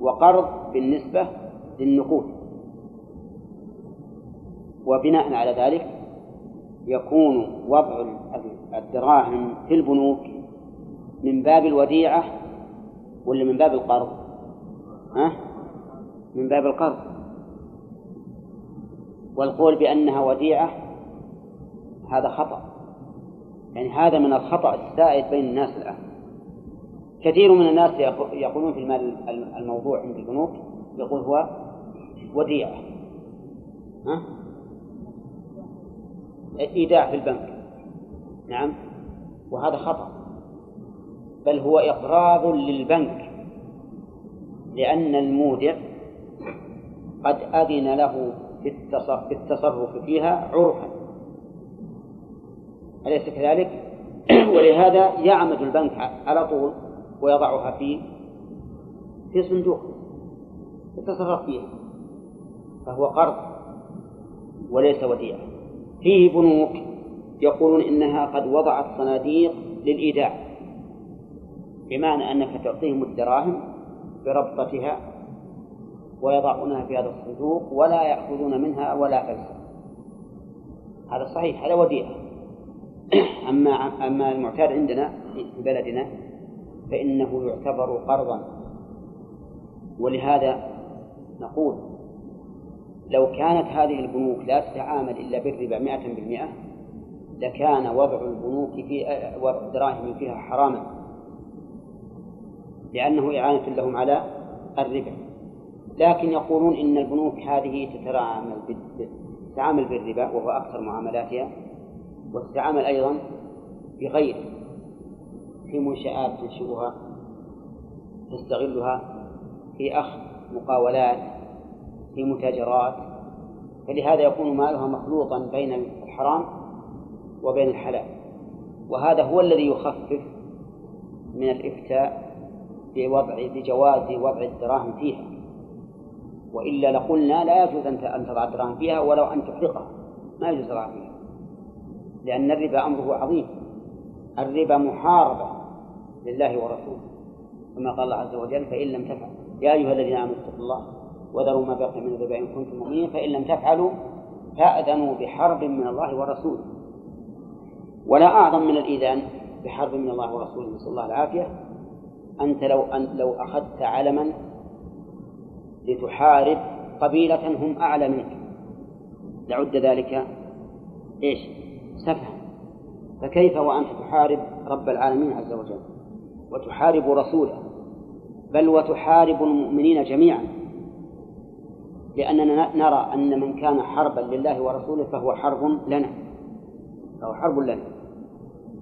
وقرض بالنسبة للنقود وبناء على ذلك يكون وضع الدراهم في البنوك من باب الوديعة ولا من باب القرض؟ ها؟ من باب القرض والقول بأنها وديعة هذا خطأ. يعني هذا من الخطأ السائد بين الناس الآن. كثير من الناس يقولون في المال الموضوع عند البنوك يقول هو وديعة. ها؟ إيداع في البنك. نعم. وهذا خطأ. بل هو إقراض للبنك. لأن المودع قد أذن له في التصرف فيها عرفا. أليس كذلك؟ ولهذا يعمد البنك على طول ويضعها في في صندوق يتصرف فيها فهو قرض وليس وديعة. فيه بنوك يقولون إنها قد وضعت صناديق للإيداع بمعنى أنك تعطيهم الدراهم بربطتها ويضعونها في هذا الصندوق ولا يأخذون منها ولا فلسا هذا صحيح هذا وديعة. أما أما المعتاد عندنا في بلدنا فإنه يعتبر قرضا. ولهذا نقول لو كانت هذه البنوك لا تتعامل إلا بالربا مئة بالمئة لكان وضع البنوك في وضع الدراهم فيها حراما لأنه إعانة لهم على الربا. لكن يقولون إن البنوك هذه تتعامل بالربا وهو أكثر معاملاتها وتتعامل أيضا بغيره في منشآت تنشئها تستغلها في أخذ مقاولات في متاجرات. فلهذا يكون مالها مخلوطا بين الحرام وبين الحلال. وهذا هو الذي يخفف من الإفتاء بوضع بجواز وضع الدراهم فيها. وإلا لقلنا لا يجوز أن تضع الدراهم فيها ولو أن تحرقها. ما يجوز تضع فيها. لأن الربا أمره عظيم. الربا محاربة لله ورسوله. كما قال الله عز وجل فإن لم تفعل يا أيها الذين آمنوا اتقوا الله وذروا ما بقي من الربا إن كنتم مؤمنين. فإن لم تفعلوا فأذنوا بحرب من الله ورسوله. ولا أعظم من الإذان بحرب من الله ورسوله. نسأل الله العافية. أنت لو أن لو أخذت علما لتحارب قبيلة هم أعلى منك. لعد ذلك إيش؟ سفها فكيف وأنت تحارب رب العالمين عز وجل؟ وتحارب رسوله. بل وتحارب المؤمنين جميعا. لأننا نرى أن من كان حربا لله ورسوله فهو حرب لنا. فهو حرب لنا.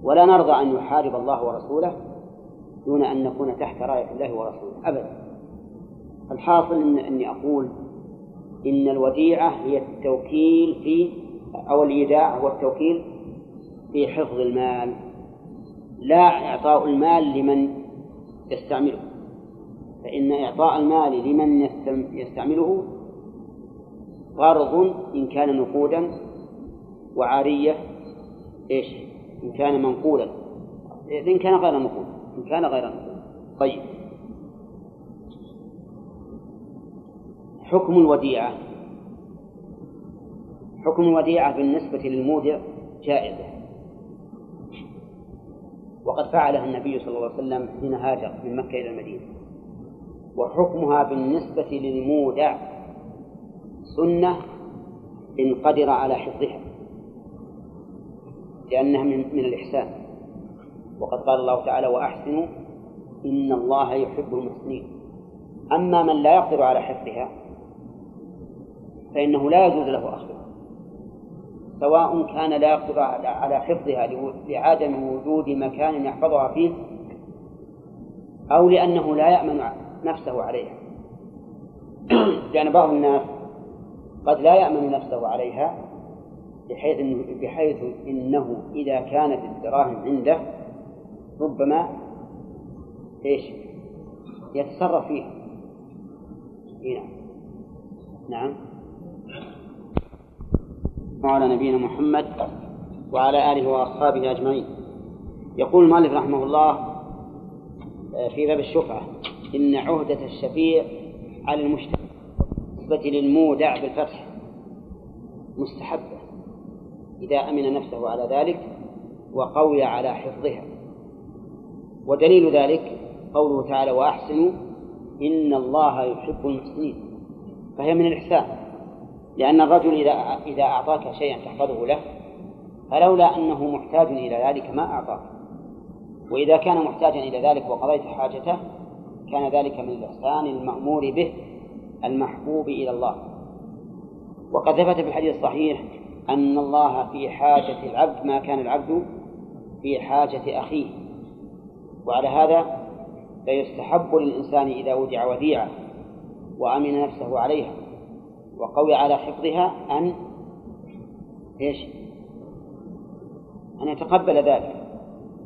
ولا نرضى أن يحارب الله ورسوله دون أن نكون تحت راية الله ورسوله. أبدا. الحاصل إن أني أقول إن الوديعة هي التوكيل في أو الإيداع هو التوكيل في حفظ المال لا إعطاء المال لمن يستعمله. فإن إعطاء المال لمن يستعمله غرض إن كان نقودا وعارية إيش؟ إن كان منقولا إن كان غير نقود إن كان غير نقود طيب. حكم الوديعة. حكم الوديعة بالنسبة للمودع جائزة وقد فعلها النبي صلى الله عليه وسلم حين هاجر من مكة إلى المدينة. وحكمها بالنسبة للمودع سنة إن قدر على حفظها لأنها من, الإحسان. وقد قال الله تعالى وأحسنوا إن الله يحب المحسنين. أما من لا يقدر على حفظها فإنه لا يجوز له أخذها. سواء كان لا يقدر على حفظها لعدم وجود مكان يحفظها فيه أو لأنه لا يأمن نفسه عليها. لأن بعض الناس قد لا يأمن نفسه عليها بحيث إنه, بحيث إنه إذا كانت الدراهم عنده ربما إيش؟ يتصرف فيها. نعم. نعم. وعلى نبينا محمد وعلى آله وأصحابه أجمعين. يقول المؤلف رحمه الله آه، في باب الشفعة إن عهدة الشفيع على المجتمع بالنسبة للمودع بالفتح مستحبة إذا أمن نفسه على ذلك وقوي على حفظها. ودليل ذلك قوله تعالى وأحسنوا إن الله يحب المحسنين فهي من الإحسان. لأن الرجل إذا إذا أعطاك شيئا تحفظه له فلولا أنه محتاج إلى ذلك ما أعطاك وإذا كان محتاجا إلى ذلك وقضيت حاجته كان ذلك من الإحسان المأمور به المحبوب إلى الله. وقد ثبت في الحديث الصحيح أن الله في حاجة العبد ما كان العبد في حاجة أخيه. وعلى هذا فيستحب للإنسان إذا ودع وديعة وأمن نفسه عليها. وقوي على حفظها أن إيش؟ أن يتقبل ذلك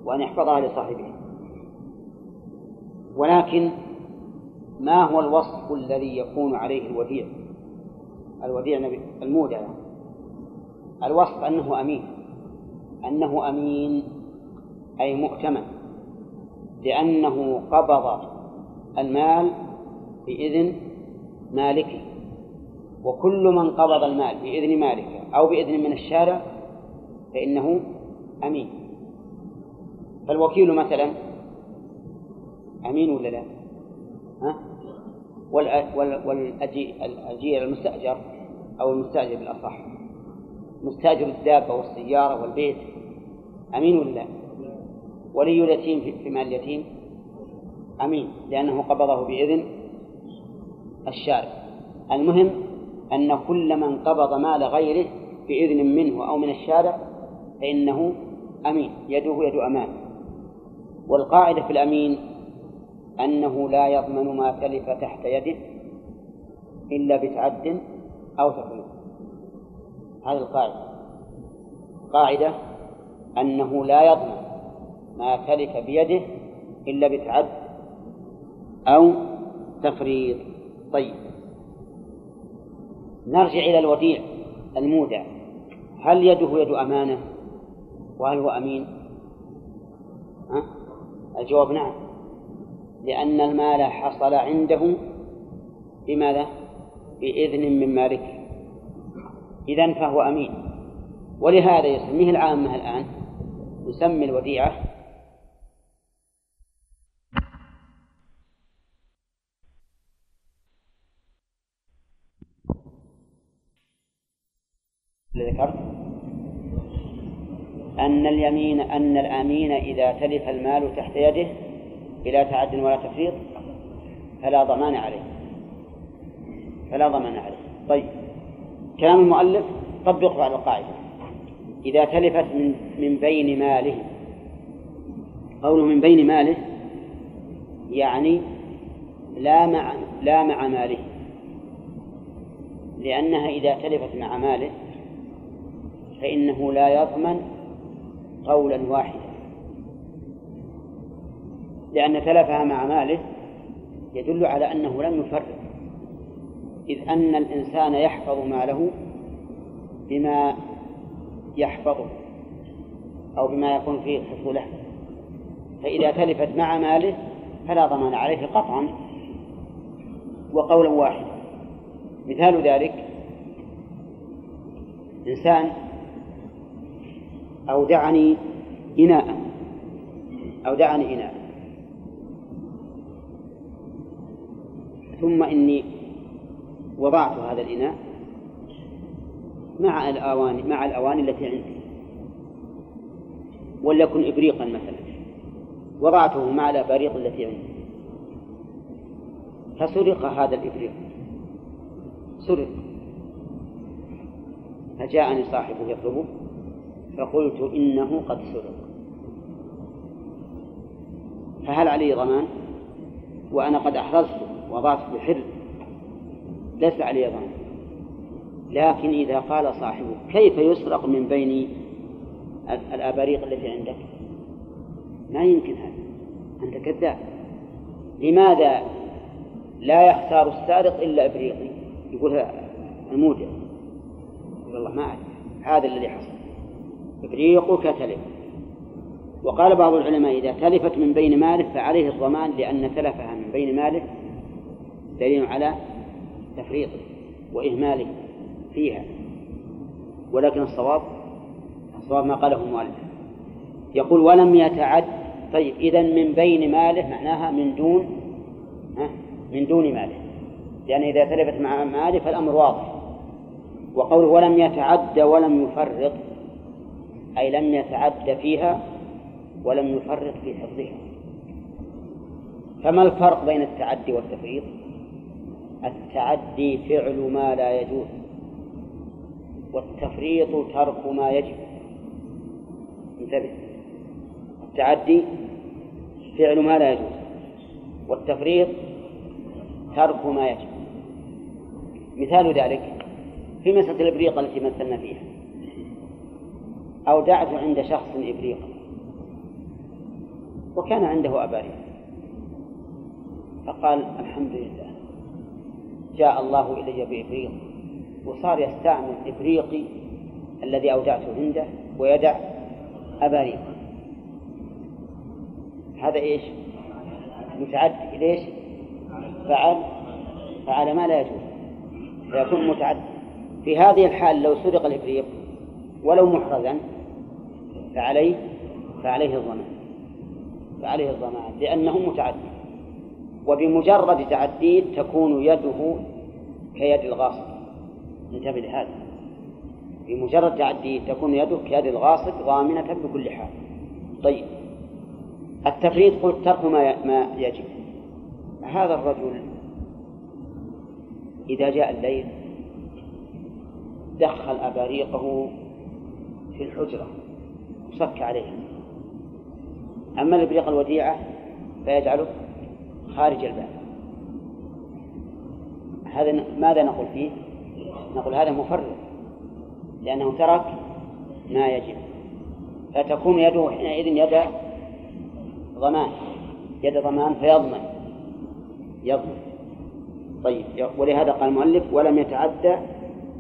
وأن يحفظها لصاحبه. ولكن ما هو الوصف الذي يكون عليه الوديع؟ الوديع المودع. الوصف أنه أمين. أنه أمين أي مؤتمن. لأنه قبض المال بإذن مالكه. وكل من قبض المال بإذن مالكه أو بإذن من الشارع فإنه أمين فالوكيل مثلا أمين ولا لا؟ ها؟ والأجير المستأجر أو المستأجر بالأصح مستأجر الدابة والسيارة والبيت أمين ولا لا؟ ولي اليتيم في مال اليتيم أمين لأنه قبضه بإذن الشارع المهم أن كل من قبض مال غيره بإذن منه أو من الشارع فإنه أمين يده يد أمان. والقاعدة في الأمين أنه لا يضمن ما تلف تحت يده إلا بتعد أو تفريط هذه القاعدة. قاعدة أنه لا يضمن ما تلف بيده إلا بتعد أو تفريط طيب. نرجع إلى الوديع المودع. هل يده يد أمانة؟ وهل هو أمين؟ ها؟ الجواب نعم. لأن المال حصل عنده بماذا؟ بإذن من مالك. إذا فهو أمين. ولهذا يسميه العامة الآن يسمي الوديعة اللي ذكرت أن اليمين أن الأمين إذا تلف المال تحت يده بلا تعد ولا تفريط فلا ضمان عليه. فلا ضمان عليه. طيب. كلام المؤلف طبقه على القاعدة. إذا تلفت من من بين ماله قوله من بين ماله يعني لا مع لا مع ماله. لأنها إذا تلفت مع ماله فإنه لا يضمن قولا واحدا. لأن تلفها مع ماله يدل على أنه لم يفرق. إذ أن الإنسان يحفظ ماله بما يحفظه أو بما يكون فيه حصوله. فإذا تلفت مع ماله فلا ضمان عليه قطعا وقولا واحدا. مثال ذلك إنسان أودعني إناء. أودعني إناء. ثم إني وضعت هذا الإناء مع الأواني مع الأواني التي عندي. وليكن إبريقا مثلا. وضعته مع الأباريق التي عندي. فسرق هذا الإبريق. سرق. فجاءني صاحبه يطلبه. فقلت إنه قد سرق. فهل علي ضمان؟ وأنا قد أحرزته وضعته بحر ليس علي ضمان. لكن إذا قال صاحبه كيف يسرق من بين الأباريق التي عندك؟ ما يمكن هذا. أنت كذاب. لماذا لا يختار السارق إلا إبريقي؟ يقول المودع يقول الله ما أعرف. هذا الذي حصل. إبريقك تلف وقال بعض العلماء إذا تلفت من بين ماله فعليه الضمان لأن تلفها من بين ماله دليل على تفريطه وإهماله فيها. ولكن الصواب الصواب ما قاله المؤلف. يقول ولم يتعد طيب إذا من بين ماله معناها من دون من دون ماله لأن إذا تلفت مع ماله فالأمر واضح. وقوله ولم يتعد ولم يفرط أي لم يتعد فيها ولم يفرط في حفظها. فما الفرق بين التعدي والتفريط؟ التعدي فعل ما لا يجوز والتفريط ترك ما يجب. انتبه. التعدي فعل ما لا يجوز والتفريط ترك ما يجب. مثال ذلك في مسألة الإبريق التي مثلنا فيها. أودعت عند شخص إبريقا وكان عنده أباريق فقال الحمد لله. جاء الله إلي بإبريق. وصار يستعمل إبريقي الذي أودعته عنده ويدع أباريق هذا إيش؟ متعدي ليش؟ فعل فعل ما لا يجوز. فيكون متعدي في هذه الحال لو سرق الإبريق ولو محرزا فعليه فعليه الضمان فعليه الضمان لأنه متعدي. وبمجرد تعديه تكون يده كيد الغاصب. انتبه لهذا. بمجرد تعديه تكون يده كيد الغاصب ضامنة بكل حال. طيب. التفريط قلت ترك ما ما يجب. هذا الرجل إذا جاء الليل دخل أباريقه في الحجرة. وصك عليها أما الإبريق الوديعة فيجعله خارج الباب. هذا ماذا نقول فيه؟ نقول هذا مفرط لأنه ترك ما يجب. فتكون يده حينئذ يد ضمان يد ضمان فيضمن يضمن. طيب ولهذا قال المؤلف ولم يتعدى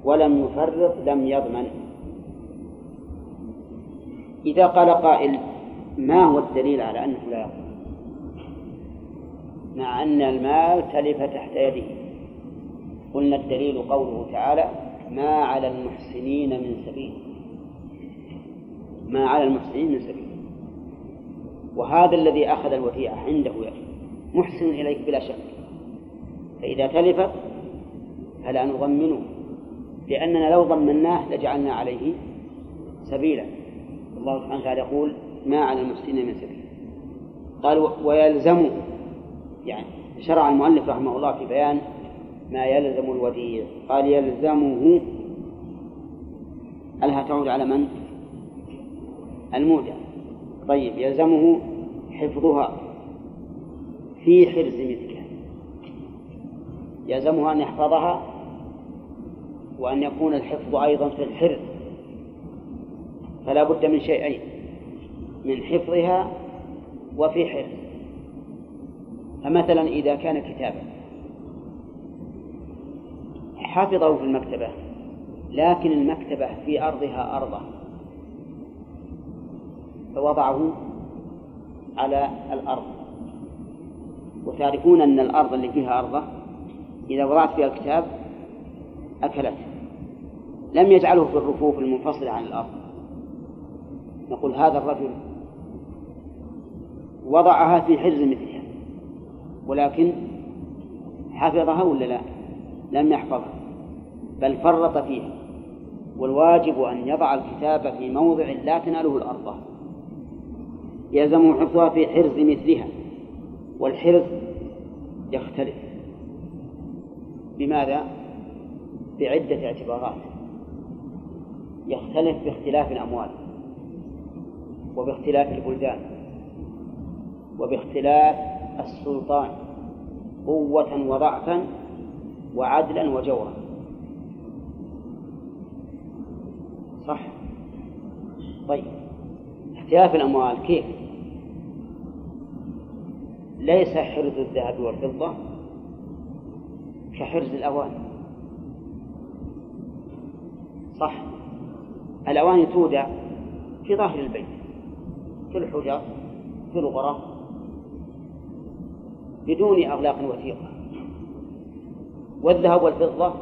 ولم يفرط لم يضمن. إذا قال قائل ما هو الدليل على أنه لا يضمن مع أن المال تلف تحت يده. قلنا الدليل قوله تعالى ما على المحسنين من سبيل. ما على المحسنين من سبيل. وهذا الذي أخذ الوديعة عنده محسن إليك بلا شك. فإذا تلفت فلا نضمنه. لأننا لو ضمناه لجعلنا عليه سبيلا. الله سبحانه وتعالى يقول ما على المحسنين من سبيل. قال ويلزم يعني شرع المؤلف رحمه الله في بيان ما يلزم الوديع. قال يلزمه ألها تعود على من؟ المودع. طيب يلزمه حفظها في حرز مثلها يلزمه أن يحفظها وأن يكون الحفظ أيضا في الحرز. فلا بد من شيئين من حفظها وفي حرز فمثلا إذا كان كتابا حفظه في المكتبة لكن المكتبة في أرضها أرضه فوضعه على الأرض. وتعرفون أن الأرض اللي فيها أرضة إذا وضعت فيها الكتاب أكلته. لم يجعله في الرفوف المنفصلة عن الأرض. نقول هذا الرجل وضعها في حرز مثلها ولكن حفظها ولا لا؟ لم يحفظها بل فرط فيها والواجب أن يضع الكتاب في موضع لا تناله الأرض. يلزم حفظها في حرز مثلها والحرز يختلف. بماذا؟ بعدة اعتبارات. يختلف باختلاف الأموال. وباختلاف البلدان وباختلاف السلطان قوة وضعفا وعدلا وجورا. صح؟ طيب. اختلاف الأموال كيف؟ ليس حرز الذهب والفضة كحرز الأواني صح؟ الأواني تودع في ظاهر البيت. في الحجر في الغرف بدون أغلاق وثيقة. والذهب والفضة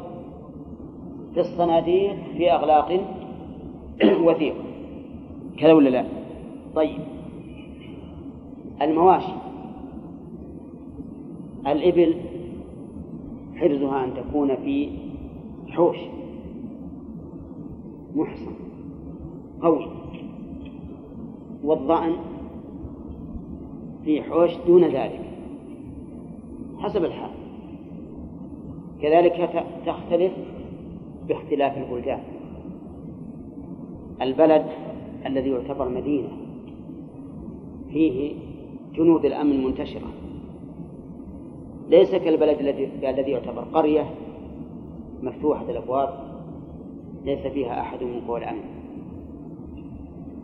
في الصناديق في أغلاق وثيقة. كذا ولا لا؟ طيب. المواشي. الإبل حرزها أن تكون في حوش. محصن. قوي. والظأن في حوش دون ذلك. حسب الحال. كذلك تختلف باختلاف البلدان. البلد الذي يعتبر مدينة فيه جنود الأمن منتشرة. ليس كالبلد الذي الذي يعتبر قرية مفتوحة الأبواب ليس فيها أحد من قوى الأمن.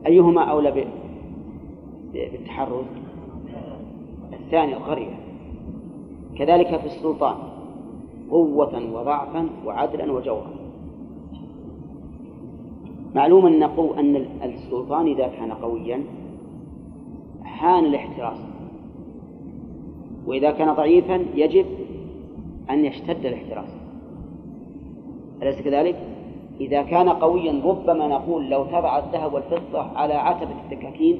أيهما أولى بالتحرز الثاني القرية. كذلك في السلطان قوة وضعفا وعدلا وجورا معلوم أن أن السلطان إذا كان قويا حان الاحتراس. وإذا كان ضعيفا يجب أن يشتد الاحتراس. أليس كذلك؟ إذا كان قويا ربما نقول لو تبع الذهب والفضة على عتبة الدكاكين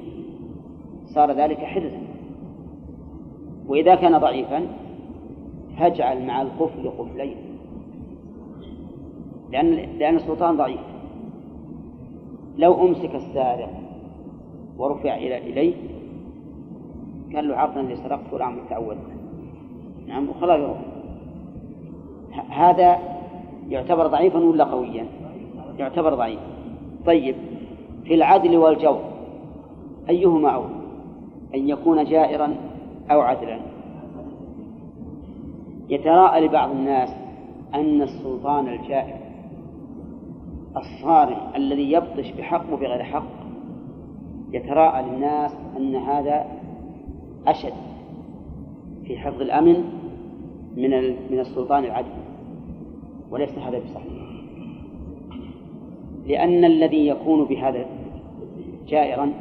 صار ذلك حرزا. وإذا كان ضعيفا فاجعل مع القفل قفلين. لأن لأن السلطان ضعيف. لو أمسك السارق ورفع إلى إليه قال له عرضا اللي سرقت والآن متعود. نعم وخلاص. يروح هذا يعتبر ضعيفا ولا قويا؟ يعتبر ضعيف. طيب في العدل والجور أيهما أولى؟ أن يكون جائرا أو عدلا. يتراءى لبعض الناس أن السلطان الجائر الصارم الذي يبطش بحق وبغير حق يتراءى للناس أن هذا أشد في حفظ الأمن من من السلطان العدل. وليس هذا بصحيح. لأن الذي يكون بهذا جائرا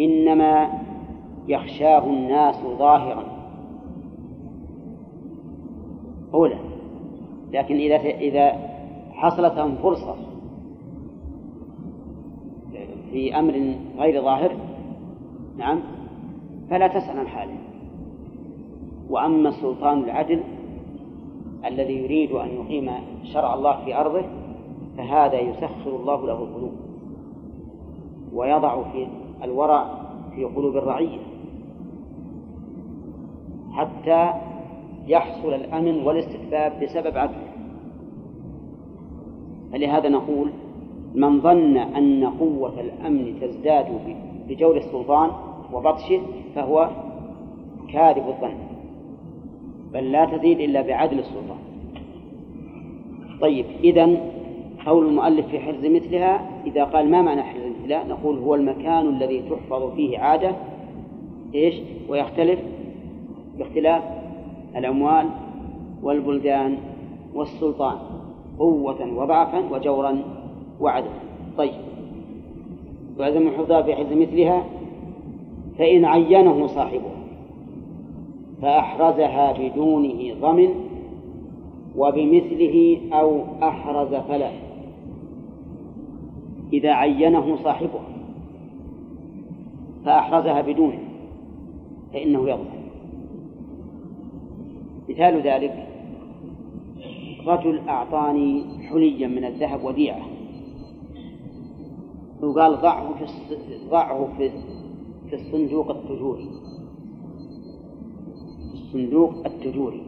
إنما يخشاه الناس ظاهرا. أولى. لكن إذا إذا حصلت لهم فرصة في أمر غير ظاهر نعم فلا تسأل عن حاله. وأما السلطان العدل الذي يريد أن يقيم شرع الله في أرضه فهذا يسخر الله له القلوب. ويضع في الورع في قلوب الرعية حتى يحصل الأمن والاستتباب بسبب عدله. فلهذا نقول من ظن أن قوة الأمن تزداد بجور السلطان وبطشه فهو كاذب الظن بل لا تزيد إلا بعدل السلطان. طيب إذا قول المؤلف في حرز مثلها إذا قال ما معنى حرز مثلها نقول هو المكان الذي تحفظ فيه عادة إيش؟ ويختلف باختلاف الأموال والبلدان والسلطان قوة وضعفا وجورا وعدلا. طيب. وعدم حفظها في حرز مثلها فإن عينه صاحبها فأحرزها بدونه ضمن وبمثله أو أحرز فلا إذا عينه صاحبها فأحرزها بدونه فإنه يضمن مثال ذلك رجل أعطاني حليا من الذهب وديعة. وقال ضعه في ضعه في في الصندوق التجوري. الصندوق التجوري.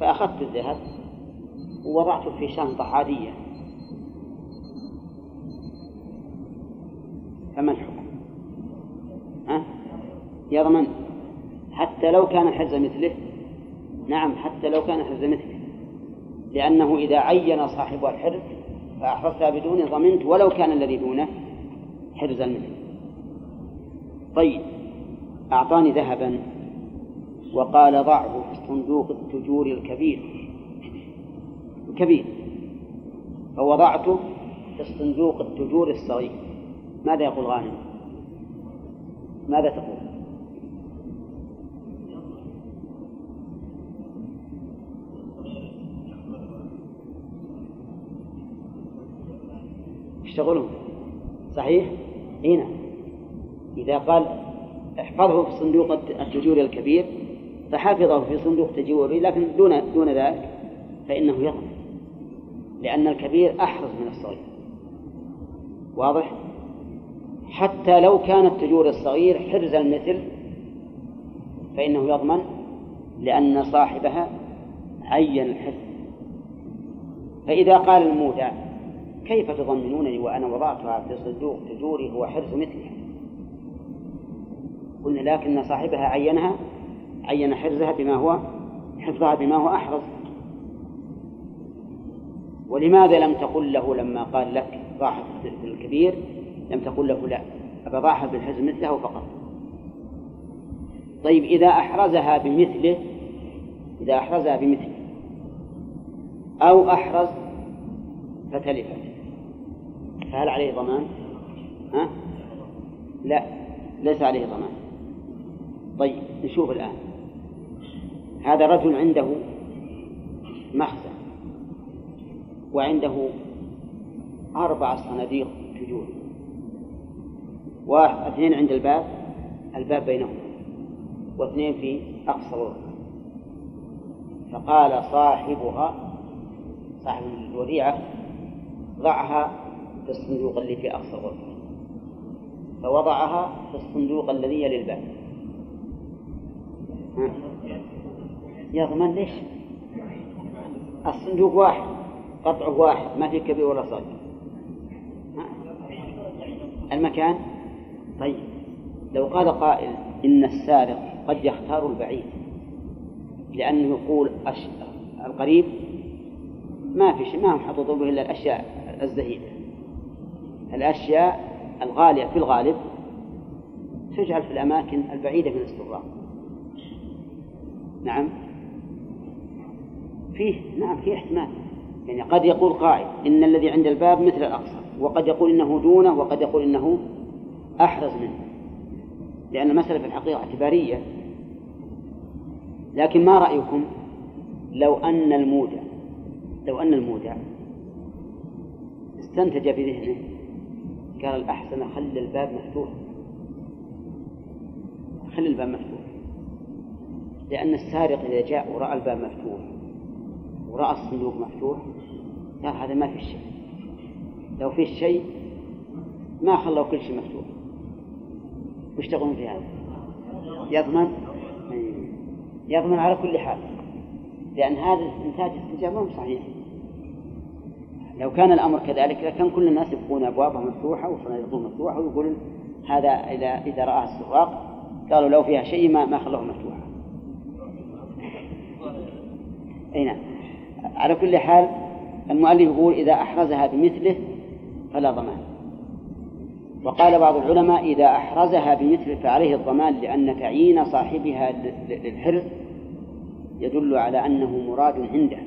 فأخذت الذهب ووضعته في شنطة عادية. فما الحكم؟ ها؟ يضمن حتى لو كان حرز مثله نعم حتى لو كان حرز مثله لأنه إذا عين صاحب الحرز فأحرزتها بدونه ضمنت ولو كان الذي دونه حرزا منه طيب أعطاني ذهبا وقال ضعه في الصندوق التجور الكبير الكبير فوضعته في الصندوق التجور الصغير ماذا يقول غانم؟ ماذا تقول؟ يشتغلون صحيح؟ نعم إذا قال احفظه في صندوق التجور الكبير فحفظه في صندوق تجوري لكن دون دون ذلك فإنه يضمن لأن الكبير أحرز من الصغير. واضح؟ حتى لو كان التجور الصغير حرز المثل فإنه يضمن لأن صاحبها عين الحرز. فإذا قال المودع كيف تضمنونني وأنا وضعتها في صندوق تجوري هو حرز مثلها قلنا لكن صاحبها عينها عين حرزها بما هو حفظها بما هو أحرز. ولماذا لم تقل له لما قال لك ضاحت الكبير لم تقل له لا أبضاحها بالحرز مثله فقط طيب إذا أحرزها بمثله إذا أحرزها بمثله أو أحرز فتلفت فهل عليه ضمان؟ ها؟ لا ليس عليه ضمان طيب نشوف الآن هذا رجل عنده مخزن وعنده أربع صناديق تجور واحد اثنين عند الباب الباب بينهم واثنين في أقصى الغرفة فقال صاحبها صاحب الوديعة ضعها في الصندوق اللي في أقصى الغرفة فوضعها في الصندوق الذي يلي الباب يضمن ليش؟ الصندوق واحد قطعه واحد ما في كبير ولا صغير. المكان؟ طيب. لو قال قائل إن السارق قد يختار البعيد لأنه يقول أش... القريب ما في شيء ما هم حطوا به إلا الأشياء الزهيدة. الأشياء الغالية في الغالب تجعل في الأماكن البعيدة من السراق. نعم. فيه نعم فيه احتمال. يعني قد يقول قائل إن الذي عند الباب مثل الأقصى وقد يقول إنه دونه وقد يقول إنه أحرز منه. لأن المسألة في الحقيقة اعتبارية. لكن ما رأيكم لو أن المودع لو أن المودع استنتج بذهنه قال الأحسن خلي الباب مفتوح. خلي الباب مفتوح. لأن السارق إذا جاء ورأى الباب مفتوح ورأى الصندوق مفتوح قال هذا ما في شيء. لو في شيء ما خلوا كل شيء مفتوح. وش تقولون في هذا؟ يضمن؟ يضمن على كل حال. لأن هذا إنتاج استنتاج ما صحيح. لو كان الأمر كذلك لكان كل الناس يبقون أبوابها مفتوحة وصناديقهم مفتوحة ويقولون هذا إذا إذا رآه السواق قالوا لو فيها شيء ما ما خلوه مفتوحة. أي نعم. على كل حال المؤلف يقول إذا أحرزها بمثله فلا ضمان. وقال بعض العلماء إذا أحرزها بمثله فعليه الضمان لأن تعيين صاحبها للحرز يدل على أنه مراد عنده.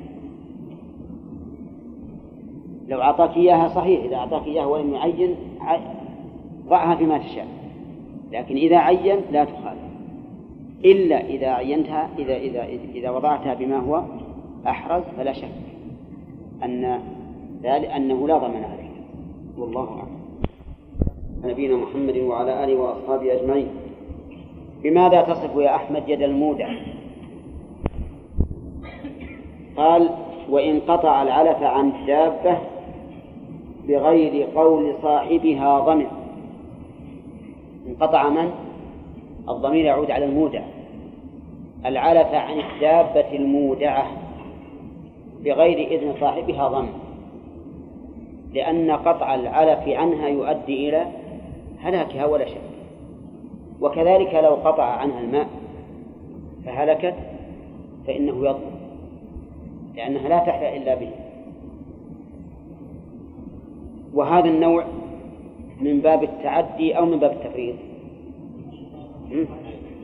لو أعطاك إياها صحيح إذا أعطاك إياها ولم يعين ضعها فيما تشاء. لكن إذا عين لا تخالف. إلا إذا عينتها إذا إذا إذا وضعتها بما هو أحرز فلا شك أن ذلك أنه لا ضمان عليه والله أعلم. نبينا محمد وعلى آله وأصحابه أجمعين. بماذا تصف يا أحمد يد المودع؟ قال وإن قطع العلف عن دابة بغير قول صاحبها ضمن. انقطع من؟ الضمير يعود على المودع. العلف عن الدابة المودعة بغير إذن صاحبها ضمن. لأن قطع العلف عنها يؤدي إلى هلاكها ولا شك. وكذلك لو قطع عنها الماء فهلكت فإنه يضمن لأنها لا تحيا إلا به. وهذا النوع من باب التعدي أو من باب التفريط.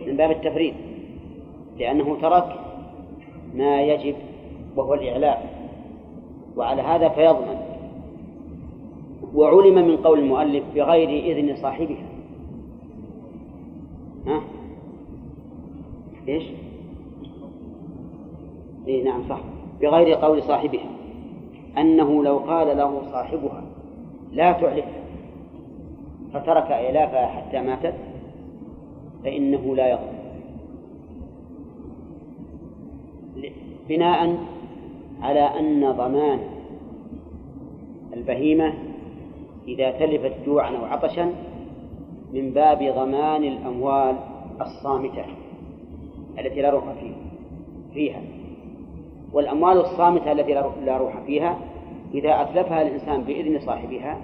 من باب التفريط لأنه ترك ما يجب وهو الإعلاء. وعلى هذا فيضمن وعلم من قول المؤلف بغير إذن صاحبها ها؟ إيش؟ إيه نعم صح بغير قول صاحبها أنه لو قال له صاحبها لا تعلف فترك إعلافها حتى ماتت فإنه لا يضمن بناء على أن ضمان البهيمة إذا تلفت جوعا أو عطشا من باب ضمان الأموال الصامتة التي لا روح فيها والأموال الصامتة التي لا روح فيها إذا أتلفها الإنسان بإذن صاحبها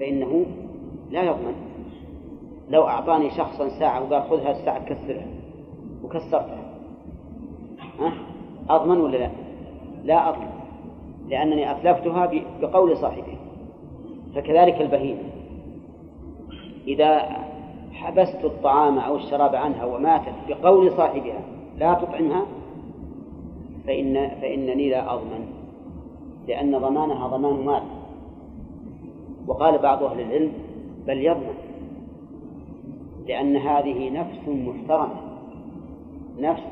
فإنه لا يضمن لو أعطاني شخصا ساعة وقال خذها الساعة كسرها وكسرتها ها؟ أضمن ولا لا؟ لا أضمن لأنني أتلفتها بقول صاحبها فكذلك البهيمة. إذا حبست الطعام أو الشراب عنها وماتت بقول صاحبها لا تطعمها فإن فإنني لا أضمن لأن ضمانها ضمان مال. وقال بعض أهل العلم بل يضمن لأن هذه نفس محترمة. نفس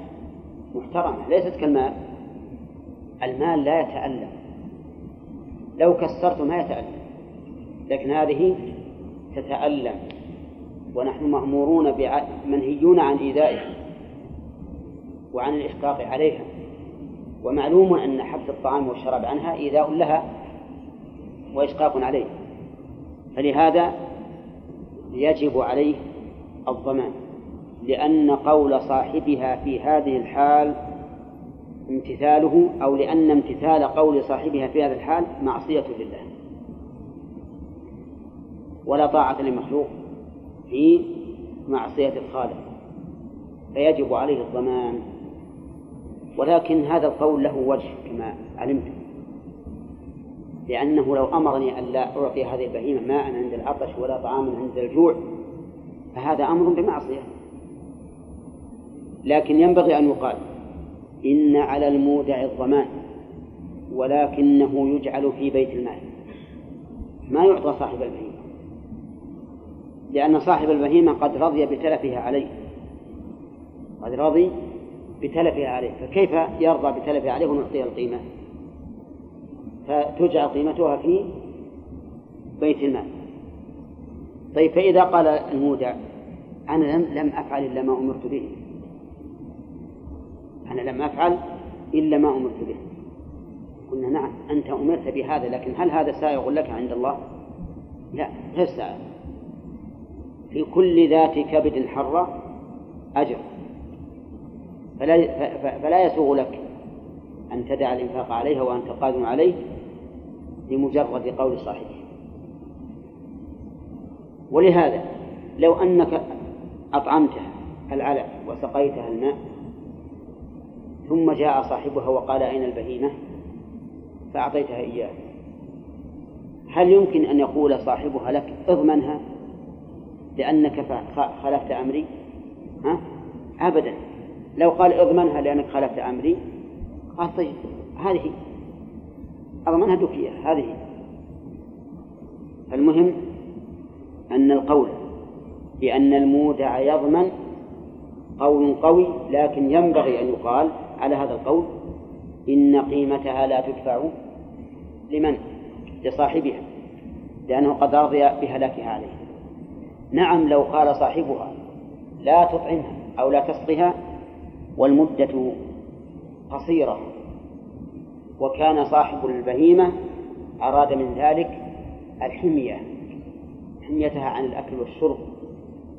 محترمة ليست كالمال المال لا يتألم. لو كسرت ما يتألم. لكن هذه تتألم. ونحن مأمورون منهيون عن إيذائها وعن الإشقاق عليها. ومعلوم أن حبس الطعام والشراب عنها إيذاء لها وإشقاق عليه. فلهذا يجب عليه الضمان لأن قول صاحبها في هذه الحال امتثاله أو لأن امتثال قول صاحبها في هذا الحال معصية لله. ولا طاعة لمخلوق في معصية الخالق فيجب عليه الضمان. ولكن هذا القول له وجه كما علمت لأنه لو أمرني أن لا أعطي هذه البهيمة ماء عند العطش ولا طعاما عند الجوع فهذا أمر بمعصية. لكن ينبغي أن يقال إن على المودع الضمان ولكنه يجعل في بيت المال. ما يعطى صاحب البهيمة. لأن صاحب البهيمة قد رضي بتلفها عليه. قد رضي بتلفها عليه. فكيف يرضى بتلفها عليه ونعطيها القيمة؟ فتجعل قيمتها في بيت المال. طيب فإذا قال المودع أنا لم لم أفعل إلا ما أمرت به. أنا لم أفعل إلا ما أمرت به. قلنا نعم أنت أمرت بهذا لكن هل هذا سائغ لك عند الله؟ لا غير سائغ. في كل ذات كبد حرة أجر. فلا, فلا يسوغ لك أن تدع الإنفاق عليها وأنت قادم عليه لمجرد قول صاحبه ولهذا لو أنك أطعمتها العلف وسقيتها الماء ثم جاء صاحبها وقال أين البهيمة؟ فأعطيتها إياه هل يمكن أن يقول صاحبها لك اضمنها؟ لأنك خالفت أمري. ها؟ أبدا. لو قال أضمنها لأنك خالفت أمري. قال طيب هذه أضمنها دوك هذه. المهم أن القول بأن المودع يضمن قول قوي لكن ينبغي أن يقال على هذا القول إن قيمتها لا تدفع لمن؟ لصاحبها لأنه قد رضي بهلاكها عليه. نعم لو قال صاحبها لا تطعمها أو لا تسقها والمدة قصيرة وكان صاحب البهيمة أراد من ذلك الحمية حميتها عن الأكل والشرب